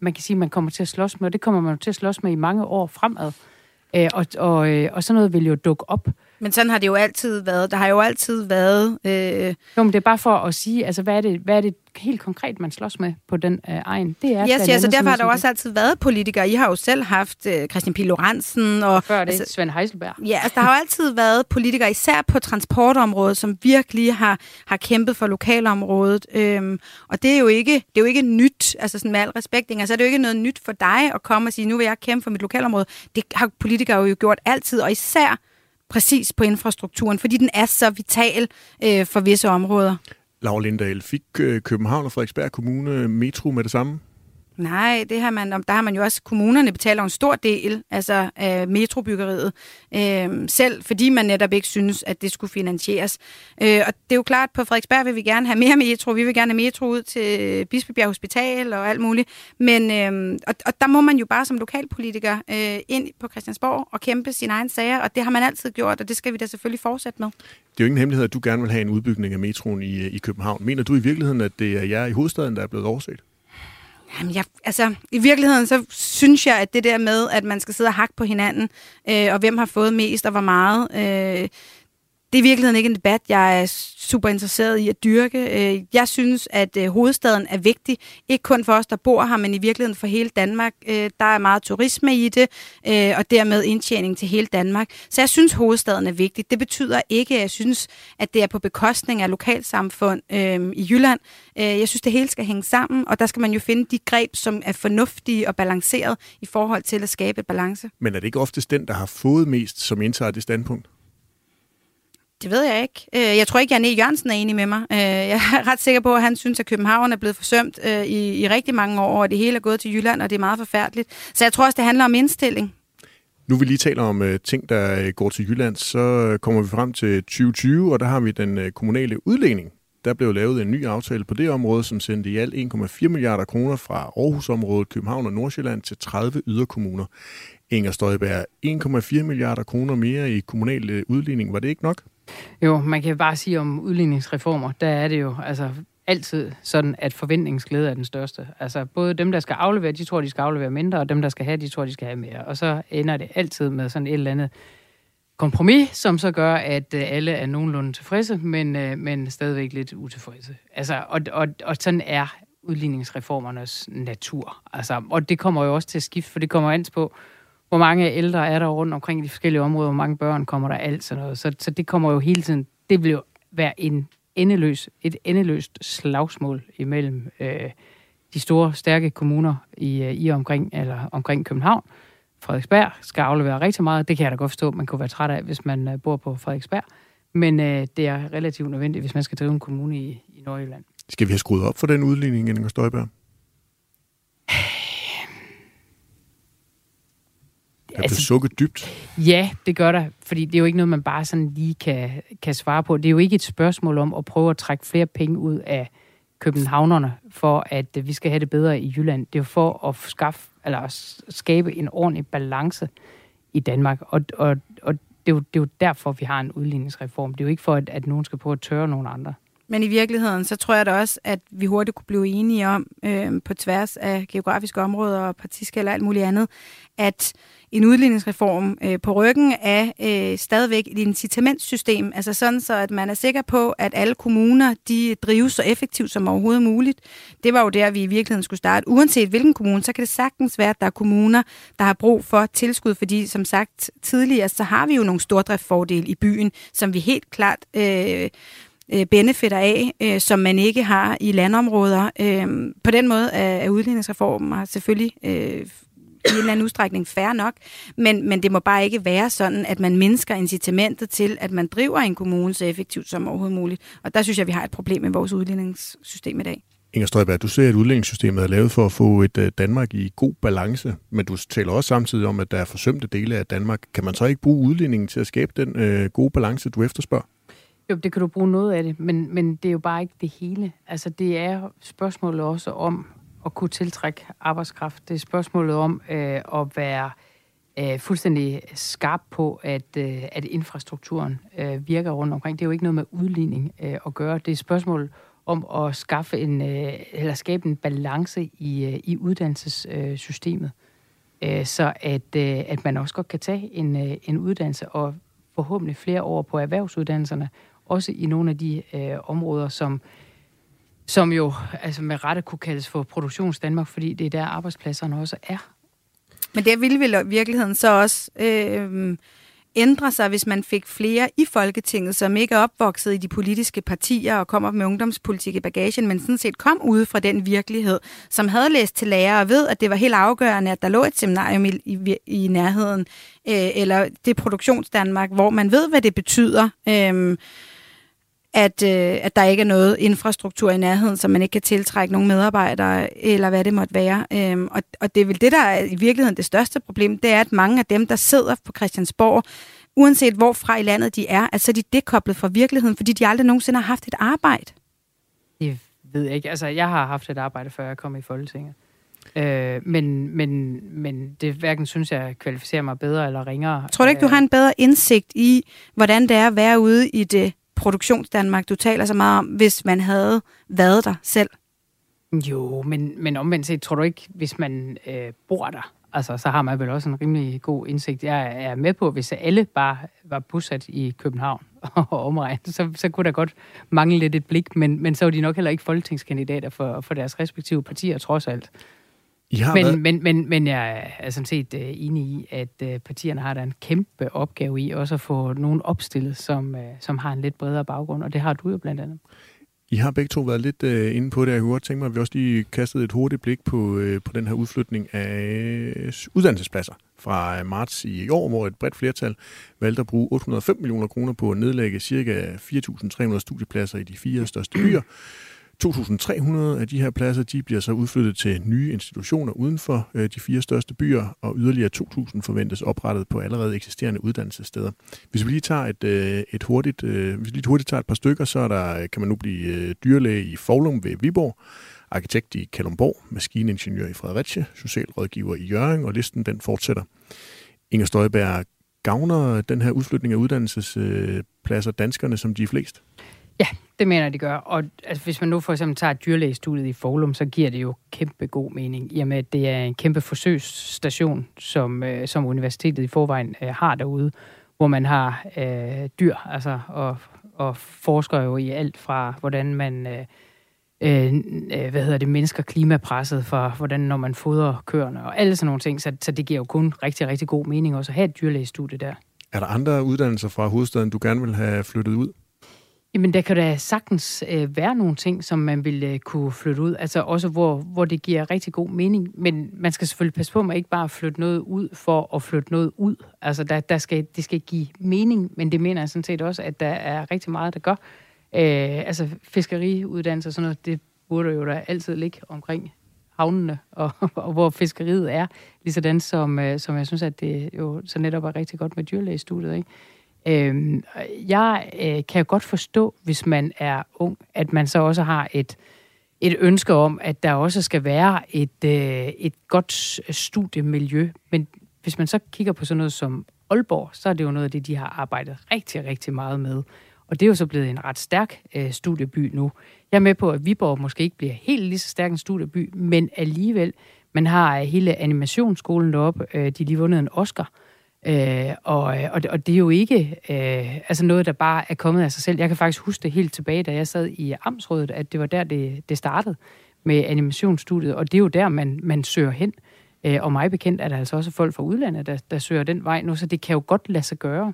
man kan sige, man kommer til at slås med, og det kommer man til at slås med i mange år fremad. Øh, og, og, øh, og sådan noget vil jo dukke op. Men sådan har det jo altid været. Der har jo altid været... Øh... Jo, men det er bare for at sige, altså, hvad er det, hvad er det helt konkret, man slås med på den øh, egen? Det er yes, ja, så derfor har der også altid været politikere. I har jo selv haft øh, Christian P. Lorentzen. Og, Før det, altså, Svend Heiselberg. Ja, altså, der har jo altid været politikere, især på transportområdet, som virkelig har, har kæmpet for lokalområdet. Øhm, og det er, jo ikke, det er jo ikke nyt, altså sådan med al respekt, altså, er det jo ikke noget nyt for dig at komme og sige, nu vil jeg kæmpe for mit lokalområde. Det har politikere jo gjort altid, og især præcis på infrastrukturen, fordi den er så vital øh, for visse områder. Laura Lindahl, fik øh, København og Frederiksberg Kommune øh, metro med det samme? Nej, det har man, der har man jo også, kommunerne betaler en stor del altså, af metrobyggeriet, øh, selv fordi man netop ikke synes, at det skulle finansieres. Øh, og det er jo klart, på Frederiksberg vil vi gerne have mere metro, vi vil gerne have metro ud til Bispebjerg Hospital og alt muligt, men øh, og, og der må man jo bare som lokalpolitiker øh, ind på Christiansborg og kæmpe sine egne sager, og det har man altid gjort, og det skal vi da selvfølgelig fortsætte med. Det er jo ingen hemmelighed, at du gerne vil have en udbygning af metroen i, øh, i København. Mener du i virkeligheden, at det er jer i hovedstaden, der er blevet overset? Jamen, jeg, altså, i virkeligheden, så synes jeg, at det der med, at man skal sidde og hakke på hinanden, øh, og hvem har fået mest og hvor meget, øh, det er i virkeligheden ikke en debat, jeg er super interesseret i at dyrke. Øh, jeg synes, at øh, hovedstaden er vigtig, ikke kun for os, der bor her, men i virkeligheden for hele Danmark. Øh, der er meget turisme i det, og dermed indtjening til hele Danmark. Så jeg synes, hovedstaden er vigtig. Det betyder ikke, at jeg synes, at det er på bekostning af lokalsamfund i Jylland. Jeg synes, det hele skal hænge sammen, og der skal man jo finde de greb, som er fornuftige og balanceret i forhold til at skabe et balance. Men er det ikke oftest den, der har fået mest, som indtager det standpunkt? Det ved jeg ikke. Øh, jeg tror ikke, Janne e. Jørgensen er enig med mig. Øh, jeg er ret sikker på, at han synes, at København er blevet forsømt øh, i, i rigtig mange år, og det hele er gået til Jylland, og det er meget forfærdeligt. Så jeg tror også, det handler om indstilling. Nu vi lige taler om ting, der går til Jylland, så kommer vi frem til 2020, og der har vi den kommunale udlægning. Der blev lavet en ny aftale på det område, som sendte i alt 1,4 milliarder kroner fra Aarhusområdet, København og Nordsjælland til 30 yderkommuner. Inger Støjberg, 1,4 milliarder kroner mere i kommunal udligning, var det ikke nok? Jo, man kan bare sige om udligningsreformer, der er det jo altså altid sådan, at forventningsglæde er den største. Altså både dem, der skal aflevere, de tror, de skal aflevere mindre, og dem, der skal have, de tror, de skal have mere. Og så ender det altid med sådan et eller andet kompromis, som så gør, at øh, alle er nogenlunde tilfredse, men, øh, men stadigvæk lidt utilfredse. Altså, og, og, og sådan er udligningsreformernes natur. Altså, og det kommer jo også til at skifte, for det kommer an på, hvor mange ældre er der rundt omkring i de forskellige områder, hvor mange børn kommer der, alt sådan noget. Så, så det kommer jo hele tiden, det vil jo være en endeløs, et endeløst slagsmål imellem øh, de store, stærke kommuner i, øh, i omkring, eller omkring København. Frederiksberg skal aflevere rigtig meget. Det kan jeg da godt forstå, man kunne være træt af, hvis man øh, bor på Frederiksberg. Men øh, det er relativt nødvendigt, hvis man skal drive en kommune i, i Nordjylland. Skal vi have skruet op for den udligning, Inger Støjberg? Der altså, sukket dybt. Ja, det gør der, fordi det er jo ikke noget, man bare sådan lige kan, kan svare på. Det er jo ikke et spørgsmål om at prøve at trække flere penge ud af københavnerne, for at vi skal have det bedre i Jylland. Det er jo for at skaffe, eller at skabe en ordentlig balance i Danmark. Og, og, og det, er jo, det er jo derfor, vi har en udligningsreform. Det er jo ikke for, at, at nogen skal prøve at tørre nogen andre. Men i virkeligheden, så tror jeg da også, at vi hurtigt kunne blive enige om, øh, på tværs af geografiske områder og partiskal og alt muligt andet, at en udligningsreform øh, på ryggen af øh, stadigvæk et incitamentssystem, altså sådan så, at man er sikker på, at alle kommuner, de drives så effektivt som overhovedet muligt. Det var jo der, vi i virkeligheden skulle starte. Uanset hvilken kommune, så kan det sagtens være, at der er kommuner, der har brug for tilskud, fordi som sagt tidligere, så har vi jo nogle stordriftsfordele i byen, som vi helt klart øh, øh, benefitter af, øh, som man ikke har i landområder. Øh, på den måde er, er udligningsreformen selvfølgelig øh, i en eller anden udstrækning færre nok, men, men det må bare ikke være sådan, at man mindsker incitamentet til, at man driver en kommune så effektivt som overhovedet muligt. Og der synes jeg, vi har et problem med vores udligningssystem i dag. Inger Støjberg, du ser, at udlændingssystemet er lavet for at få et øh, Danmark i god balance, men du taler også samtidig om, at der er forsømte dele af Danmark. Kan man så ikke bruge udlændingen til at skabe den øh, gode balance, du efterspørger? Jo, det kan du bruge noget af det, men, men det er jo bare ikke det hele. Altså, det er spørgsmålet også om at kunne tiltrække arbejdskraft. Det er spørgsmålet om øh, at være øh, fuldstændig skarp på, at, øh, at infrastrukturen øh, virker rundt omkring. Det er jo ikke noget med udligning øh, at gøre. Det er spørgsmål om at skaffe en, øh, eller skabe en balance i, øh, i uddannelsessystemet, øh, så at, øh, at man også godt kan tage en, øh, en uddannelse og forhåbentlig flere år på erhvervsuddannelserne, også i nogle af de øh, områder, som som jo altså med rette kunne kaldes for produktionsdanmark, fordi det er der arbejdspladserne også er. Men det ville vel i virkeligheden så også øh, ændre sig, hvis man fik flere i Folketinget, som ikke er opvokset i de politiske partier og kommer med ungdomspolitik i bagagen, men sådan set kom ude fra den virkelighed, som havde læst til lærer og ved, at det var helt afgørende, at der lå et seminarium i, i, i nærheden, øh, eller det produktionsdanmark, hvor man ved, hvad det betyder. Øh, at, øh, at der ikke er noget infrastruktur i nærheden, så man ikke kan tiltrække nogle medarbejdere, eller hvad det måtte være. Øhm, og, og det er vel det, der er i virkeligheden det største problem, det er, at mange af dem, der sidder på Christiansborg, uanset hvorfra i landet de er, at så er de dekoblet fra virkeligheden, fordi de aldrig nogensinde har haft et arbejde. Jeg ved ikke. Altså, jeg har haft et arbejde, før jeg kom i Folketinget. Øh, men, men, men det hverken synes jeg kvalificerer mig bedre eller ringere. Tror du ikke, du har en bedre indsigt i, hvordan det er at være ude i det produktionsdanmark, du taler så meget om, hvis man havde været der selv? Jo, men, men omvendt set, tror du ikke, hvis man øh, bor der, Altså, så har man vel også en rimelig god indsigt. Jeg er med på, hvis alle bare var bosat i København og omregnet, så, så kunne der godt mangle lidt et blik, men, men så var de nok heller ikke folketingskandidater for, for deres respektive partier, trods alt. I har men, været... men, men, men jeg er sådan set uh, enig i, at uh, partierne har da en kæmpe opgave i også at få nogen opstillet, som, uh, som har en lidt bredere baggrund, og det har du jo blandt andet. I har begge to været lidt uh, inde på det. Jeg kunne godt tænke mig, at vi også lige kastede et hurtigt blik på, uh, på den her udflytning af uddannelsespladser fra marts i år, hvor et bredt flertal valgte at bruge 805 millioner kroner på at nedlægge ca. 4.300 studiepladser i de fire største byer. 2.300 af de her pladser de bliver så udflyttet til nye institutioner uden for øh, de fire største byer, og yderligere 2.000 forventes oprettet på allerede eksisterende uddannelsessteder. Hvis vi lige tager et, øh, et hurtigt, øh, hvis vi lige hurtigt tager et par stykker, så er der, øh, kan man nu blive øh, dyrlæge i Forlum ved Viborg, arkitekt i Kalumborg, maskiningeniør i Fredericia, socialrådgiver i Jørgen, og listen den fortsætter. Inger Støjberg, gavner den her udflytning af uddannelsespladser danskerne som de er flest? Ja, det mener de gør. Og altså, hvis man nu for eksempel tager dyrlægestudiet i Forlum, så giver det jo kæmpe god mening, i og med, at det er en kæmpe forsøgsstation, som, øh, som universitetet i forvejen øh, har derude, hvor man har øh, dyr, altså, og, og forsker jo i alt fra, hvordan man... Øh, øh, øh hvad hedder det, mennesker klimapresset for, hvordan når man fodrer køerne og alle sådan nogle ting. Så, så det giver jo kun rigtig, rigtig god mening også at have et dyrlægestudie der. Er der andre uddannelser fra hovedstaden, du gerne vil have flyttet ud? Jamen, der kan da sagtens øh, være nogle ting, som man vil øh, kunne flytte ud. Altså også, hvor, hvor det giver rigtig god mening. Men man skal selvfølgelig passe på med ikke bare at flytte noget ud for at flytte noget ud. Altså, der, der skal, det skal give mening, men det mener jeg sådan set også, at der er rigtig meget, der gør. Øh, altså, fiskeriuddannelse og sådan noget, det burde jo da altid ligge omkring havnene, og, og hvor fiskeriet er. Ligesådan som, øh, som jeg synes, at det jo så netop er rigtig godt med dyrlægestudiet, ikke? Øh, jeg øh, kan godt forstå, hvis man er ung, at man så også har et, et ønske om, at der også skal være et, øh, et godt studiemiljø. Men hvis man så kigger på sådan noget som Aalborg, så er det jo noget af det, de har arbejdet rigtig, rigtig meget med. Og det er jo så blevet en ret stærk øh, studieby nu. Jeg er med på, at Viborg måske ikke bliver helt lige så stærk en studieby, men alligevel, man har øh, hele animationsskolen deroppe, øh, de lige vundet en Oscar. Øh, Øh, og, og, det, og det er jo ikke øh, altså noget, der bare er kommet af sig selv. Jeg kan faktisk huske det helt tilbage, da jeg sad i Amtsrådet, at det var der, det, det startede med animationsstudiet, og det er jo der, man, man søger hen. Øh, og mig bekendt er der altså også folk fra udlandet, der, der søger den vej nu, så det kan jo godt lade sig gøre.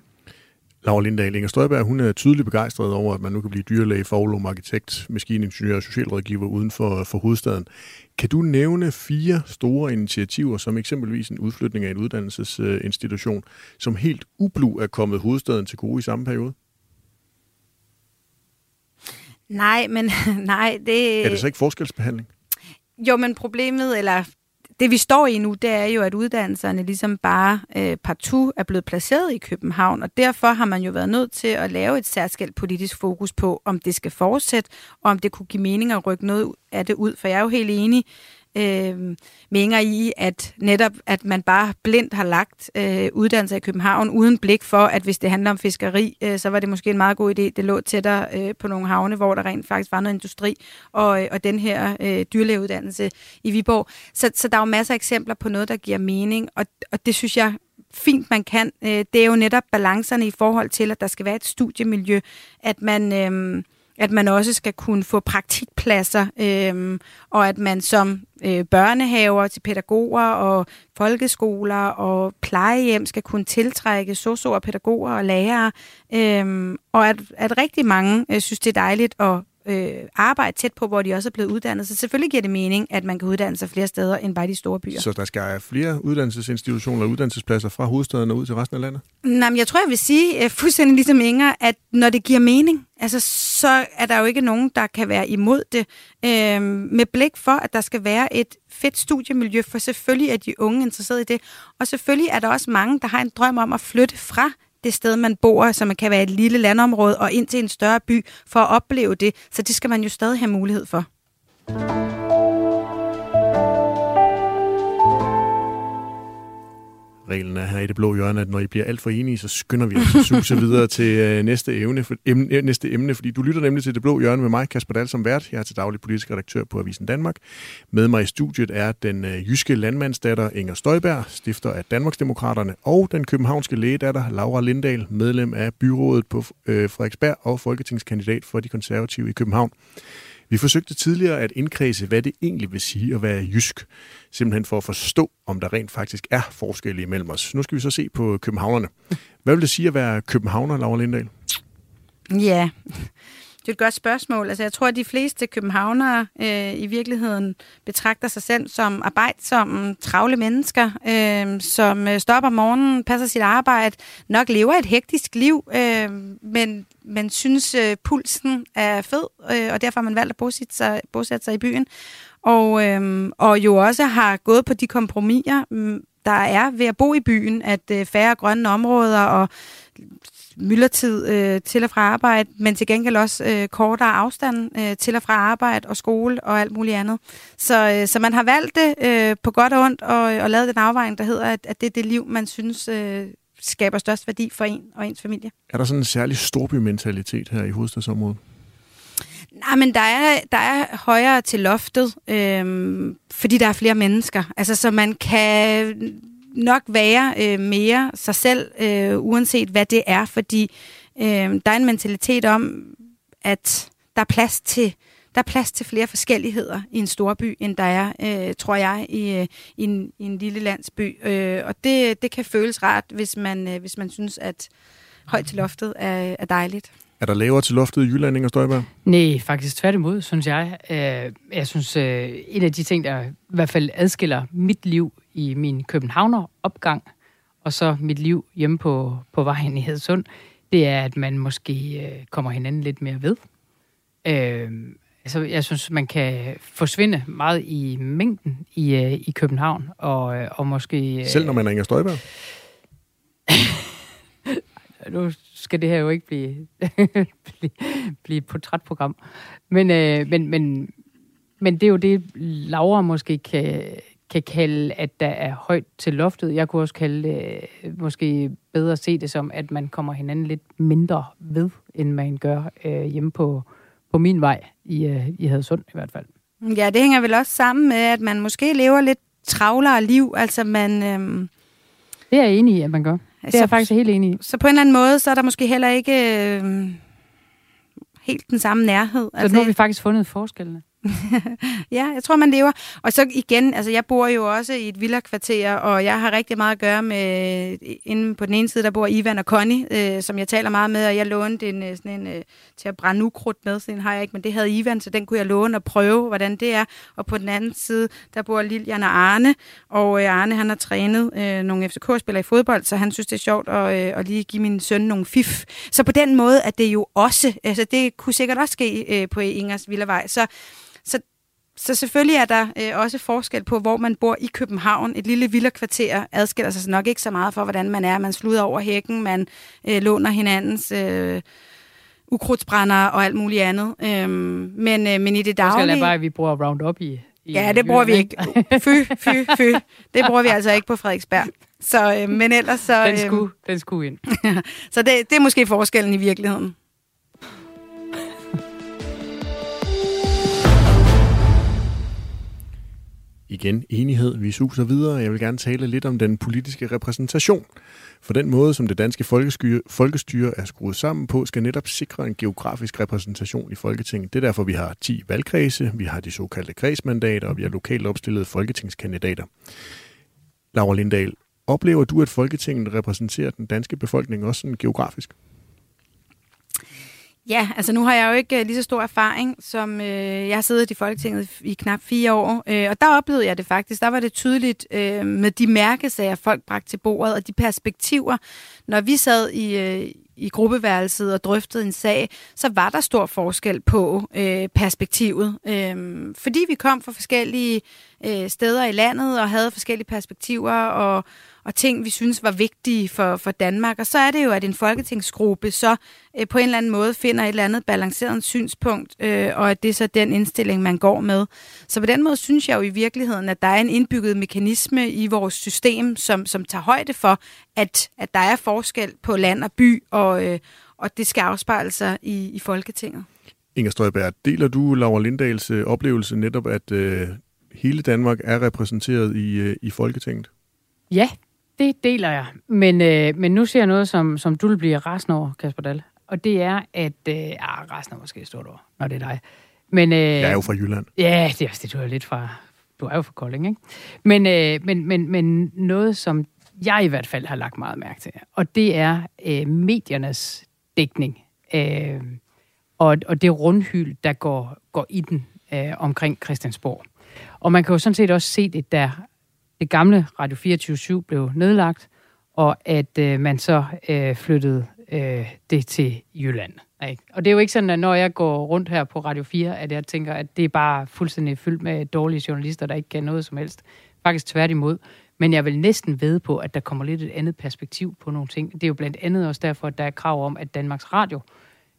Laura Lindahl, Inger Støjberg, hun er tydeligt begejstret over, at man nu kan blive dyrlæge, forlom, arkitekt, maskiningeniør og socialrådgiver uden for, for hovedstaden. Kan du nævne fire store initiativer, som eksempelvis en udflytning af en uddannelsesinstitution, som helt ublu er kommet hovedstaden til gode i samme periode? Nej, men nej, det... Er det så ikke forskelsbehandling? Jo, men problemet, eller det vi står i nu, det er jo, at uddannelserne ligesom bare øh, partout er blevet placeret i København, og derfor har man jo været nødt til at lave et særskilt politisk fokus på, om det skal fortsætte, og om det kunne give mening at rykke noget af det ud. For jeg er jo helt enig øh, mener i, at netop at man bare blindt har lagt øh, uddannelser i København, uden blik for, at hvis det handler om fiskeri, øh, så var det måske en meget god idé. Det lå tættere øh, på nogle havne, hvor der rent faktisk var noget industri, og, øh, og den her øh, dyrlægeuddannelse i Viborg. Så, så der er jo masser af eksempler på noget, der giver mening, og, og det synes jeg fint, man kan. Øh, det er jo netop balancerne i forhold til, at der skal være et studiemiljø, at man... Øh, at man også skal kunne få praktikpladser, øh, og at man som øh, børnehaver til pædagoger og folkeskoler og plejehjem skal kunne tiltrække sosuer, pædagoger og lærere, øh, og at, at rigtig mange øh, synes, det er dejligt at øh, arbejde tæt på, hvor de også er blevet uddannet. Så selvfølgelig giver det mening, at man kan uddanne sig flere steder end bare de store byer. Så der skal flere uddannelsesinstitutioner og uddannelsespladser fra hovedstaden og ud til resten af landet? Nej, men jeg tror, jeg vil sige, uh, fuldstændig ligesom Inger, at når det giver mening, altså, så er der jo ikke nogen, der kan være imod det. Øh, med blik for, at der skal være et fedt studiemiljø, for selvfølgelig er de unge interesseret i det. Og selvfølgelig er der også mange, der har en drøm om at flytte fra det sted, man bor, som kan være et lille landområde, og ind til en større by for at opleve det. Så det skal man jo stadig have mulighed for. Reglen er her i det blå hjørne, at når I bliver alt for enige, så skynder vi os at suse videre til øh, næste, emne, for, emne, øh, næste emne, fordi du lytter nemlig til det blå hjørne med mig, Kasper Dahl, som vært. Jeg er til daglig politisk redaktør på Avisen Danmark. Med mig i studiet er den øh, jyske landmandsdatter Inger Støjberg, stifter af Danmarksdemokraterne, og den københavnske lægedatter Laura Lindahl, medlem af byrådet på øh, Frederiksberg og folketingskandidat for de konservative i København. Vi forsøgte tidligere at indkredse, hvad det egentlig vil sige at være jysk, simpelthen for at forstå, om der rent faktisk er forskelle imellem os. Nu skal vi så se på københavnerne. Hvad vil det sige at være københavner, Laura Lindahl? Ja, det er et godt spørgsmål. Altså, jeg tror, at de fleste københavnere øh, i virkeligheden betragter sig selv som arbejdsomme, travle mennesker, øh, som øh, stopper om morgenen, passer sit arbejde, nok lever et hektisk liv, øh, men, man synes, øh, pulsen er fed, øh, og derfor har man valgt at bosætte sig, bosætte sig i byen. Og, øh, og jo også har gået på de kompromiser, mm, der er ved at bo i byen, at øh, færre grønne områder og myldretid øh, til og fra arbejde, men til gengæld også øh, kortere afstand øh, til og fra arbejde og skole og alt muligt andet. Så, øh, så man har valgt det øh, på godt og ondt og, og lavet den afvejning, der hedder, at, at det er det liv, man synes øh, skaber størst værdi for en og ens familie. Er der sådan en særlig storbymentalitet her i hovedstadsområdet? Nej, men der er, der er højere til loftet, øh, fordi der er flere mennesker. Altså, så man kan nok være øh, mere sig selv, øh, uanset hvad det er, fordi øh, der er en mentalitet om, at der er plads til der er plads til flere forskelligheder i en storby, end der er, øh, tror jeg, i, øh, i, en, i en lille landsby. Øh, og det, det kan føles rart, hvis man, øh, hvis man synes, at højt til loftet er, er dejligt. Er der lavere til loftet i Jylland, Inger Støjberg? Nej, faktisk tværtimod, synes jeg. Øh, jeg synes, øh, en af de ting, der i hvert fald adskiller mit liv i min Københavner-opgang, og så mit liv hjemme på, på vejen i Hedsund, det er, at man måske øh, kommer hinanden lidt mere ved. Øh, altså, jeg synes, man kan forsvinde meget i mængden i, øh, i København, og, øh, og måske... Øh, Selv når man er Inger Støjberg? nu skal det her jo ikke blive, blive, blive portrætprogram. Men, øh, men, men, men det er jo det, Laura måske kan, kan kalde, at der er højt til loftet. Jeg kunne også kalde det, måske bedre at se det som, at man kommer hinanden lidt mindre ved, end man gør øh, hjemme på, på min vej i, øh, i Hadsund i hvert fald. Ja, det hænger vel også sammen med, at man måske lever lidt travlere liv. Altså man... Øh... Det er jeg enig i, at man gør. Det er jeg faktisk helt enig i. Så på en eller anden måde, så er der måske heller ikke øh, helt den samme nærhed. Så altså, nu har vi faktisk fundet forskellene. ja, jeg tror, man lever. Og så igen, altså jeg bor jo også i et villa-kvarter, og jeg har rigtig meget at gøre med, inden på den ene side, der bor Ivan og Connie, øh, som jeg taler meget med, og jeg lånte en, øh, sådan en øh, til at brænde ukrudt med, sådan en har jeg ikke, men det havde Ivan, så den kunne jeg låne og prøve, hvordan det er. Og på den anden side, der bor Lilian og Arne, og øh, Arne han har trænet øh, nogle FCK-spillere i fodbold, så han synes, det er sjovt at, øh, at lige give min søn nogle fif. Så på den måde at det jo også, altså det kunne sikkert også ske øh, på Ingers Villavej. Så så, så selvfølgelig er der øh, også forskel på, hvor man bor i København. Et lille villakvarter adskiller sig nok ikke så meget for, hvordan man er. Man sluder over hækken, man øh, låner hinandens... Øh, ukrudtsbrænder og alt muligt andet. Øhm, men, øh, men i det daglige... Det bare, at vi bruger Roundup i, i Ja, det bruger vi ikke. Fy, fy, fy. Det bruger vi altså ikke på Frederiksberg. Så, øh, men ellers så... Den skulle, øh, den skulle ind. så det, det er måske forskellen i virkeligheden. Igen enighed, vi suser videre. Jeg vil gerne tale lidt om den politiske repræsentation. For den måde, som det danske folkestyre, folkestyre er skruet sammen på, skal netop sikre en geografisk repræsentation i Folketinget. Det er derfor, vi har 10 valgkredse, vi har de såkaldte kredsmandater, og vi har lokalt opstillede folketingskandidater. Laura Lindahl, oplever du, at Folketinget repræsenterer den danske befolkning også sådan geografisk? Ja, altså nu har jeg jo ikke øh, lige så stor erfaring, som øh, jeg har siddet i Folketinget i knap fire år, øh, og der oplevede jeg det faktisk. Der var det tydeligt øh, med de mærkesager, folk bragte til bordet, og de perspektiver. Når vi sad i, øh, i gruppeværelset og drøftede en sag, så var der stor forskel på øh, perspektivet. Øh, fordi vi kom fra forskellige øh, steder i landet og havde forskellige perspektiver og, og ting, vi synes var vigtige for, for Danmark. Og så er det jo, at en folketingsgruppe så øh, på en eller anden måde finder et eller andet balanceret synspunkt, øh, og at det er så den indstilling, man går med. Så på den måde synes jeg jo i virkeligheden, at der er en indbygget mekanisme i vores system, som, som tager højde for, at, at der er forskel på land og by, og, øh, og det skal afspejle sig i, i Folketinget. Inger Støjberg, deler du Laura Lindals øh, oplevelse netop, at øh, hele Danmark er repræsenteret i, øh, i Folketinget? Ja, det deler jeg. Men, øh, men nu ser jeg noget, som, som du vil blive rasende over, Kasper Dahl. Og det er, at... Øh, ah, rasende er måske et stort ord, når det er dig. Men, øh, jeg er jo fra Jylland. Ja, det er også det, du er lidt fra... Du er jo fra Kolding, ikke? Men, øh, men, men, men noget, som jeg i hvert fald har lagt meget mærke til, og det er øh, mediernes dækning. Øh, og, og det rundhyl, der går, går i den øh, omkring Christiansborg. Og man kan jo sådan set også se det, der det gamle Radio 24 blev nedlagt, og at øh, man så øh, flyttede øh, det til Jylland. Ikke? Og det er jo ikke sådan, at når jeg går rundt her på Radio 4, at jeg tænker, at det er bare fuldstændig fyldt med dårlige journalister, der ikke kan noget som helst. Faktisk tværtimod. Men jeg vil næsten ved på, at der kommer lidt et andet perspektiv på nogle ting. Det er jo blandt andet også derfor, at der er krav om, at Danmarks Radio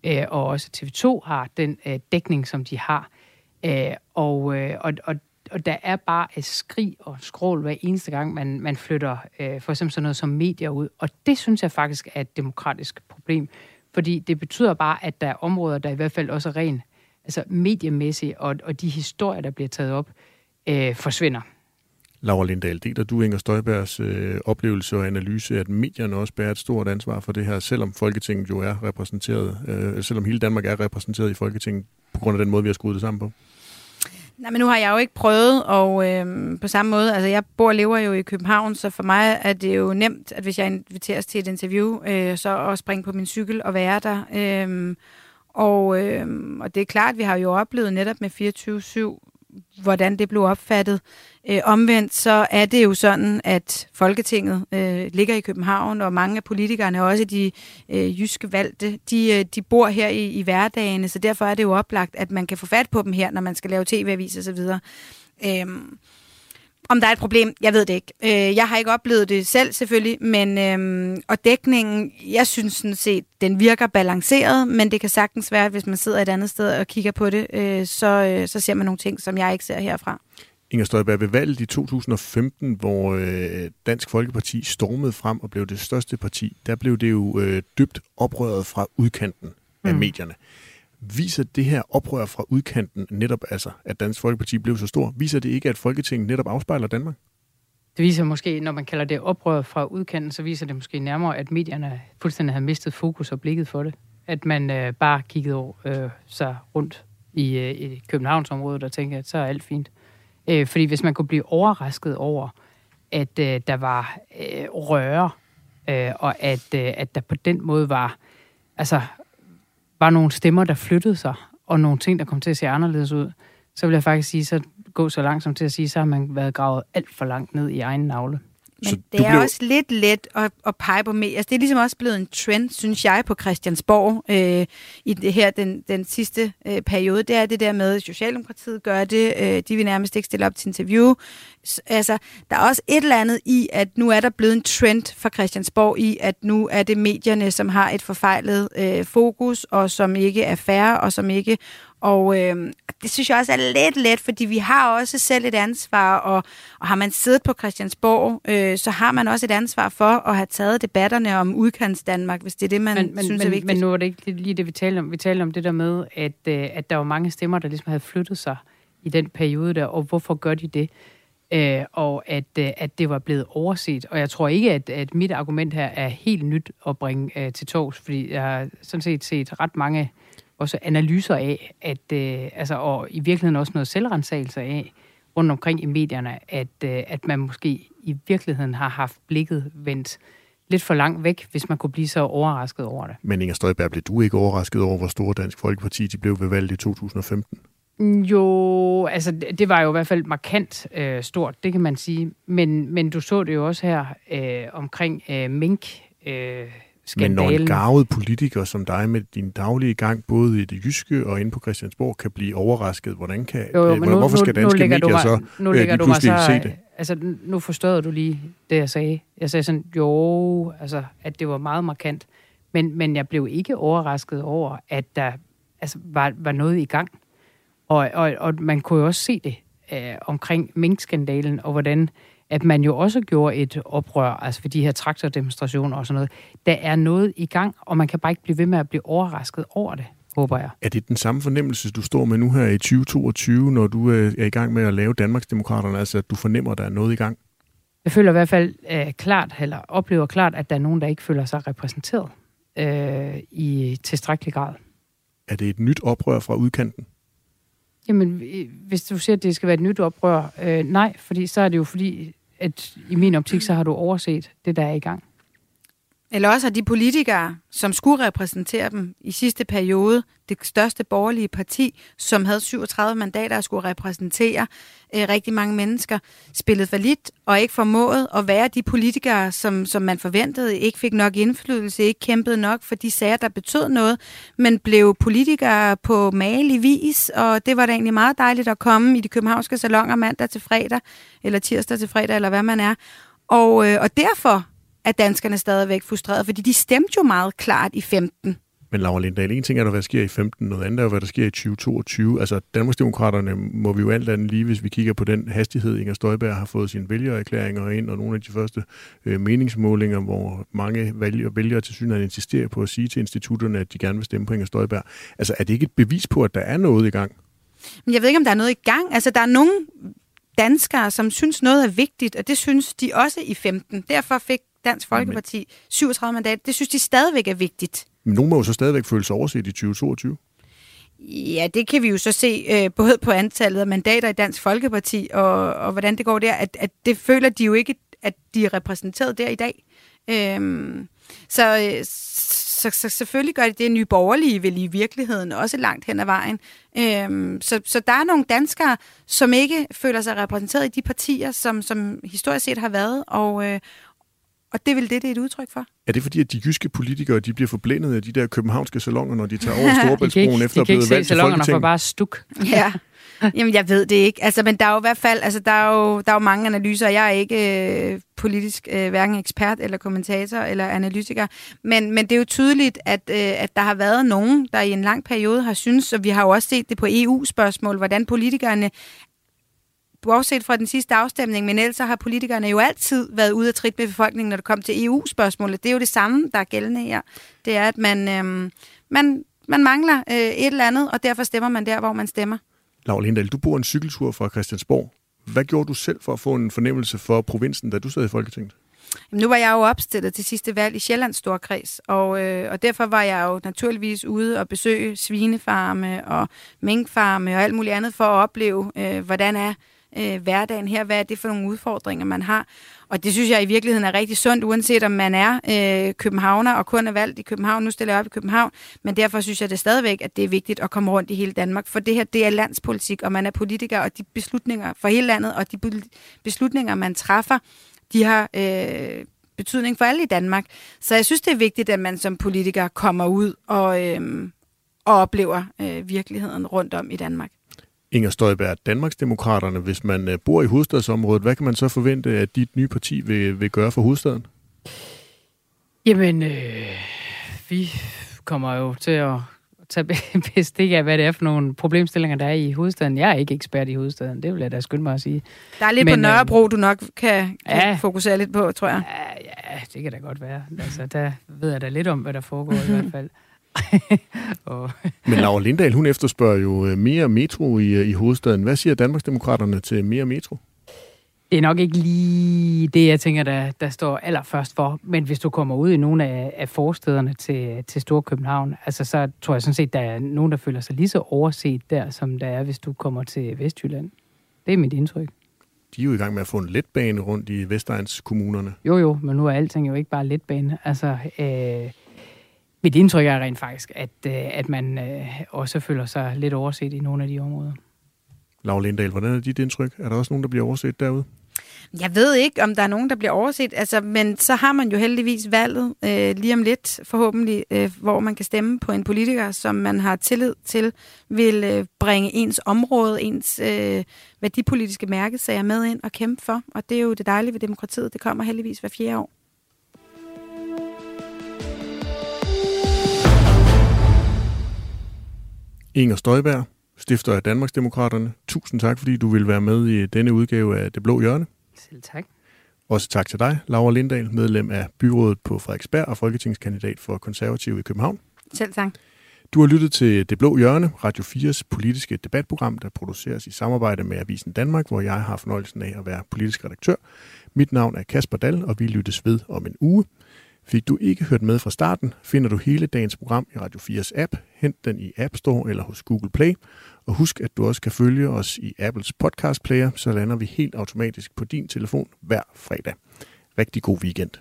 øh, og også TV2 har den øh, dækning, som de har. Øh, og, øh, og, og og der er bare et skrig og skrål hver eneste gang, man, man flytter øh, for eksempel sådan noget som medier ud. Og det synes jeg faktisk er et demokratisk problem, fordi det betyder bare, at der er områder, der i hvert fald også er ren, altså mediemæssigt, og, og de historier, der bliver taget op, øh, forsvinder. Laura Lindahl, deler du Inger Støjbergs øh, oplevelse og analyse, at medierne også bærer et stort ansvar for det her, selvom Folketinget jo er repræsenteret, øh, selvom hele Danmark er repræsenteret i Folketinget, på grund af den måde, vi har skruet det sammen på? Nej, men nu har jeg jo ikke prøvet, og øh, på samme måde, altså jeg bor og lever jo i København, så for mig er det jo nemt, at hvis jeg inviteres til et interview, øh, så at springe på min cykel og være der. Øh, og, øh, og det er klart, at vi har jo oplevet netop med 24-7 hvordan det blev opfattet. Øh, omvendt så er det jo sådan, at Folketinget øh, ligger i København, og mange af politikerne, også de øh, jyske valgte, de, øh, de bor her i, i hverdagene, så derfor er det jo oplagt, at man kan få fat på dem her, når man skal lave tv-avis og så videre. Øh, om der er et problem, jeg ved det ikke. Øh, jeg har ikke oplevet det selv selvfølgelig, men øhm, og dækningen, jeg synes sådan set, den virker balanceret, men det kan sagtens være, at hvis man sidder et andet sted og kigger på det, øh, så, øh, så ser man nogle ting, som jeg ikke ser herfra. Inger Støjberg, ved valget i 2015, hvor øh, Dansk Folkeparti stormede frem og blev det største parti, der blev det jo øh, dybt oprøret fra udkanten af mm. medierne. Viser det her oprør fra udkanten netop, altså at Dansk Folkeparti blev så stor, viser det ikke, at Folketinget netop afspejler Danmark? Det viser måske, når man kalder det oprør fra udkanten, så viser det måske nærmere, at medierne fuldstændig har mistet fokus og blikket for det. At man øh, bare kiggede øh, sig rundt i, øh, i Københavnsområdet og tænkte, at så er alt fint. Øh, fordi hvis man kunne blive overrasket over, at øh, der var øh, røre, øh, og at, øh, at der på den måde var altså var nogle stemmer, der flyttede sig, og nogle ting, der kom til at se anderledes ud, så vil jeg faktisk sige, så gå så langt som til at sige, så har man været gravet alt for langt ned i egen navle. Men så det er blev... også lidt let at, at pege på mere. Altså, det er ligesom også blevet en trend, synes jeg, på Christiansborg øh, i det her den, den sidste øh, periode. Det er det der med, at Socialdemokratiet gør det. Øh, de vil nærmest ikke stille op til interview. Altså, der er også et eller andet i, at nu er der blevet en trend for Christiansborg i, at nu er det medierne, som har et forfejlet øh, fokus, og som ikke er færre, og som ikke og øh, det synes jeg også er lidt let, fordi vi har også selv et ansvar, og, og har man siddet på Christiansborg, øh, så har man også et ansvar for at have taget debatterne om udkants Danmark, hvis det er det, man men, synes men, er vigtigt. Men nu er det ikke lige det, vi taler om. Vi taler om det der med, at, øh, at der var mange stemmer, der ligesom havde flyttet sig i den periode der, og hvorfor gør de det? Øh, og at, øh, at det var blevet overset. Og jeg tror ikke, at, at mit argument her er helt nyt at bringe øh, til tors, fordi jeg har sådan set set ret mange også analyser af, at, øh, altså, og i virkeligheden også noget selvrensagelse af, rundt omkring i medierne, at, øh, at man måske i virkeligheden har haft blikket vendt lidt for langt væk, hvis man kunne blive så overrasket over det. Men Inger Støjberg, blev du ikke overrasket over, hvor store Dansk Folkeparti de blev ved valget i 2015? Jo, altså det var jo i hvert fald markant øh, stort, det kan man sige. Men, men du så det jo også her øh, omkring øh, mink, øh, skandalen. Men når en garvet politiker som dig med din daglige gang, både i det jyske og inde på Christiansborg, kan blive overrasket, hvordan kan, Jo, jo, øh, nu, hvorfor skal nu, nu danske lægger du medier mig, så nu øh, lige du mig pludselig så, se det? Altså, nu forstod du lige det, jeg sagde. Jeg sagde sådan, jo, altså, at det var meget markant. Men, men jeg blev ikke overrasket over, at der altså, var, var noget i gang. Og, og, og man kunne jo også se det øh, omkring minkskandalen, og hvordan at man jo også gjorde et oprør, altså for de her traktordemonstrationer og sådan noget. Der er noget i gang, og man kan bare ikke blive ved med at blive overrasket over det, håber jeg. Er det den samme fornemmelse, du står med nu her i 2022, når du øh, er i gang med at lave Danmarksdemokraterne, altså at du fornemmer, at der er noget i gang? Jeg føler i hvert fald øh, klart, eller oplever klart, at der er nogen, der ikke føler sig repræsenteret øh, i tilstrækkelig grad. Er det et nyt oprør fra udkanten? Jamen, hvis du siger, at det skal være et nyt oprør, øh, nej, fordi så er det jo fordi, at i min optik, så har du overset det, der er i gang. Eller også har de politikere, som skulle repræsentere dem i sidste periode, det største borgerlige parti, som havde 37 mandater og skulle repræsentere øh, rigtig mange mennesker, spillet for lidt og ikke formået at være de politikere, som, som man forventede, ikke fik nok indflydelse, ikke kæmpede nok for de sager, der betød noget, men blev politikere på malig vis, og det var da egentlig meget dejligt at komme i de københavnske salonger mandag til fredag, eller tirsdag til fredag, eller hvad man er. Og, øh, og derfor er danskerne stadigvæk frustrerede, fordi de stemte jo meget klart i 15. Men Laura Lindahl, en ting er, hvad der sker i 15, noget andet er, hvad der sker i 2022. Altså, Danmarksdemokraterne må vi jo alt andet lige, hvis vi kigger på den hastighed, Inger Støjberg har fået sine vælgererklæringer ind, og nogle af de første øh, meningsmålinger, hvor mange vælgere, vælgere til synligheden insisterer på at sige til institutterne, at de gerne vil stemme på Inger Støjberg. Altså, er det ikke et bevis på, at der er noget i gang? Men jeg ved ikke, om der er noget i gang. Altså, der er nogle danskere, som synes noget er vigtigt, og det synes de også i 15. Derfor fik Dansk Folkeparti 37 mandater. Det synes de stadigvæk er vigtigt. Men nogen må jo så stadigvæk føle sig overset i 2022. Ja, det kan vi jo så se øh, både på antallet af mandater i Dansk Folkeparti, og, og hvordan det går der, at, at det føler de jo ikke, at de er repræsenteret der i dag. Øhm, så, så, så selvfølgelig gør det det nye borgerlige vel i virkeligheden også langt hen ad vejen. Øhm, så, så der er nogle danskere, som ikke føler sig repræsenteret i de partier, som, som historisk set har været, og, øh, og det vel det, det er et udtryk for. Er det fordi, at de jyske politikere de bliver forblændet af de der københavnske salonger, når de tager over Storebæltsbroen efter at de kan blive ikke se valgt til salongerne for Folketinget? bare stuk. Ja. Jamen, jeg ved det ikke. Altså, men der er jo i hvert fald, altså, der er jo, der er jo mange analyser. Jeg er ikke øh, politisk øh, hverken ekspert eller kommentator eller analytiker, men, men det er jo tydeligt, at, øh, at der har været nogen, der i en lang periode har synes, og vi har jo også set det på EU-spørgsmål, hvordan politikerne bortset fra den sidste afstemning, men ellers har politikerne jo altid været ude at trit med befolkningen, når det kom til EU-spørgsmålet. Det er jo det samme, der er gældende her. Det er, at man, øh, man, man mangler øh, et eller andet, og derfor stemmer man der, hvor man stemmer. Laura Lindahl, du bor en cykeltur fra Christiansborg. Hvad gjorde du selv for at få en fornemmelse for provinsen, da du sad i Folketinget? Jamen, nu var jeg jo opstillet til sidste valg i Sjællands Storkreds, og, øh, og derfor var jeg jo naturligvis ude og besøge svinefarme og minkfarme og alt muligt andet for at opleve, øh, hvordan er øh, hverdagen her, hvad er det for nogle udfordringer, man har. Og det synes jeg i virkeligheden er rigtig sundt, uanset om man er øh, københavner og kun er valgt i København. Nu stiller jeg op i København, men derfor synes jeg det stadigvæk, at det er vigtigt at komme rundt i hele Danmark. For det her, det er landspolitik, og man er politiker, og de beslutninger for hele landet, og de beslutninger, man træffer, de har øh, betydning for alle i Danmark. Så jeg synes, det er vigtigt, at man som politiker kommer ud og, øh, og oplever øh, virkeligheden rundt om i Danmark. Inger Støjberg, Danmarksdemokraterne, hvis man øh, bor i hovedstadsområdet, hvad kan man så forvente, at dit nye parti vil, vil gøre for hovedstaden? Jamen, øh, vi kommer jo til at tage bestik af, hvad det er for nogle problemstillinger, der er i hovedstaden. Jeg er ikke ekspert i hovedstaden, det vil jeg da skynde mig at sige. Der er lidt Men, på Nørrebro, du nok kan, kan ja. fokusere lidt på, tror jeg. Ja, ja, det kan da godt være. Altså, der ved jeg da lidt om, hvad der foregår i hvert fald. Og, Men Laura Lindahl, hun efterspørger jo øh, mere metro i, øh, i hovedstaden. Hvad siger Danmarksdemokraterne til mere metro? Det er nok ikke lige det, jeg tænker, der, der står allerførst for. Men hvis du kommer ud i nogle af, af forstederne til, til Storkøbenhavn, altså, så tror jeg sådan set, der er nogen, der føler sig lige så overset der, som der er, hvis du kommer til Vestjylland. Det er mit indtryk. De er jo i gang med at få en letbane rundt i Vestegns kommunerne. Jo, jo, men nu er alting jo ikke bare letbane. Altså, øh, mit indtryk er rent faktisk, at, øh, at man øh, også føler sig lidt overset i nogle af de områder. Laura Lindahl, hvordan er dit indtryk? Er der også nogen, der bliver overset derude? Jeg ved ikke, om der er nogen, der bliver overset, altså, men så har man jo heldigvis valget øh, lige om lidt, forhåbentlig, øh, hvor man kan stemme på en politiker, som man har tillid til, vil øh, bringe ens område, ens øh, værdipolitiske mærkesager med ind og kæmpe for. Og det er jo det dejlige ved demokratiet. Det kommer heldigvis hver fjerde år. Inger Støjberg, stifter af Danmarksdemokraterne. Tusind tak, fordi du vil være med i denne udgave af Det Blå Hjørne. Selv tak. Også tak til dig, Laura Lindahl, medlem af byrådet på Frederiksberg og folketingskandidat for konservativ i København. Selv tak. Du har lyttet til Det Blå Hjørne, Radio 4's politiske debatprogram, der produceres i samarbejde med Avisen Danmark, hvor jeg har fornøjelsen af at være politisk redaktør. Mit navn er Kasper Dal, og vi lyttes ved om en uge. Fik du ikke hørt med fra starten, finder du hele dagens program i Radio 4's app. Hent den i App Store eller hos Google Play. Og husk, at du også kan følge os i Apples podcast player, så lander vi helt automatisk på din telefon hver fredag. Rigtig god weekend.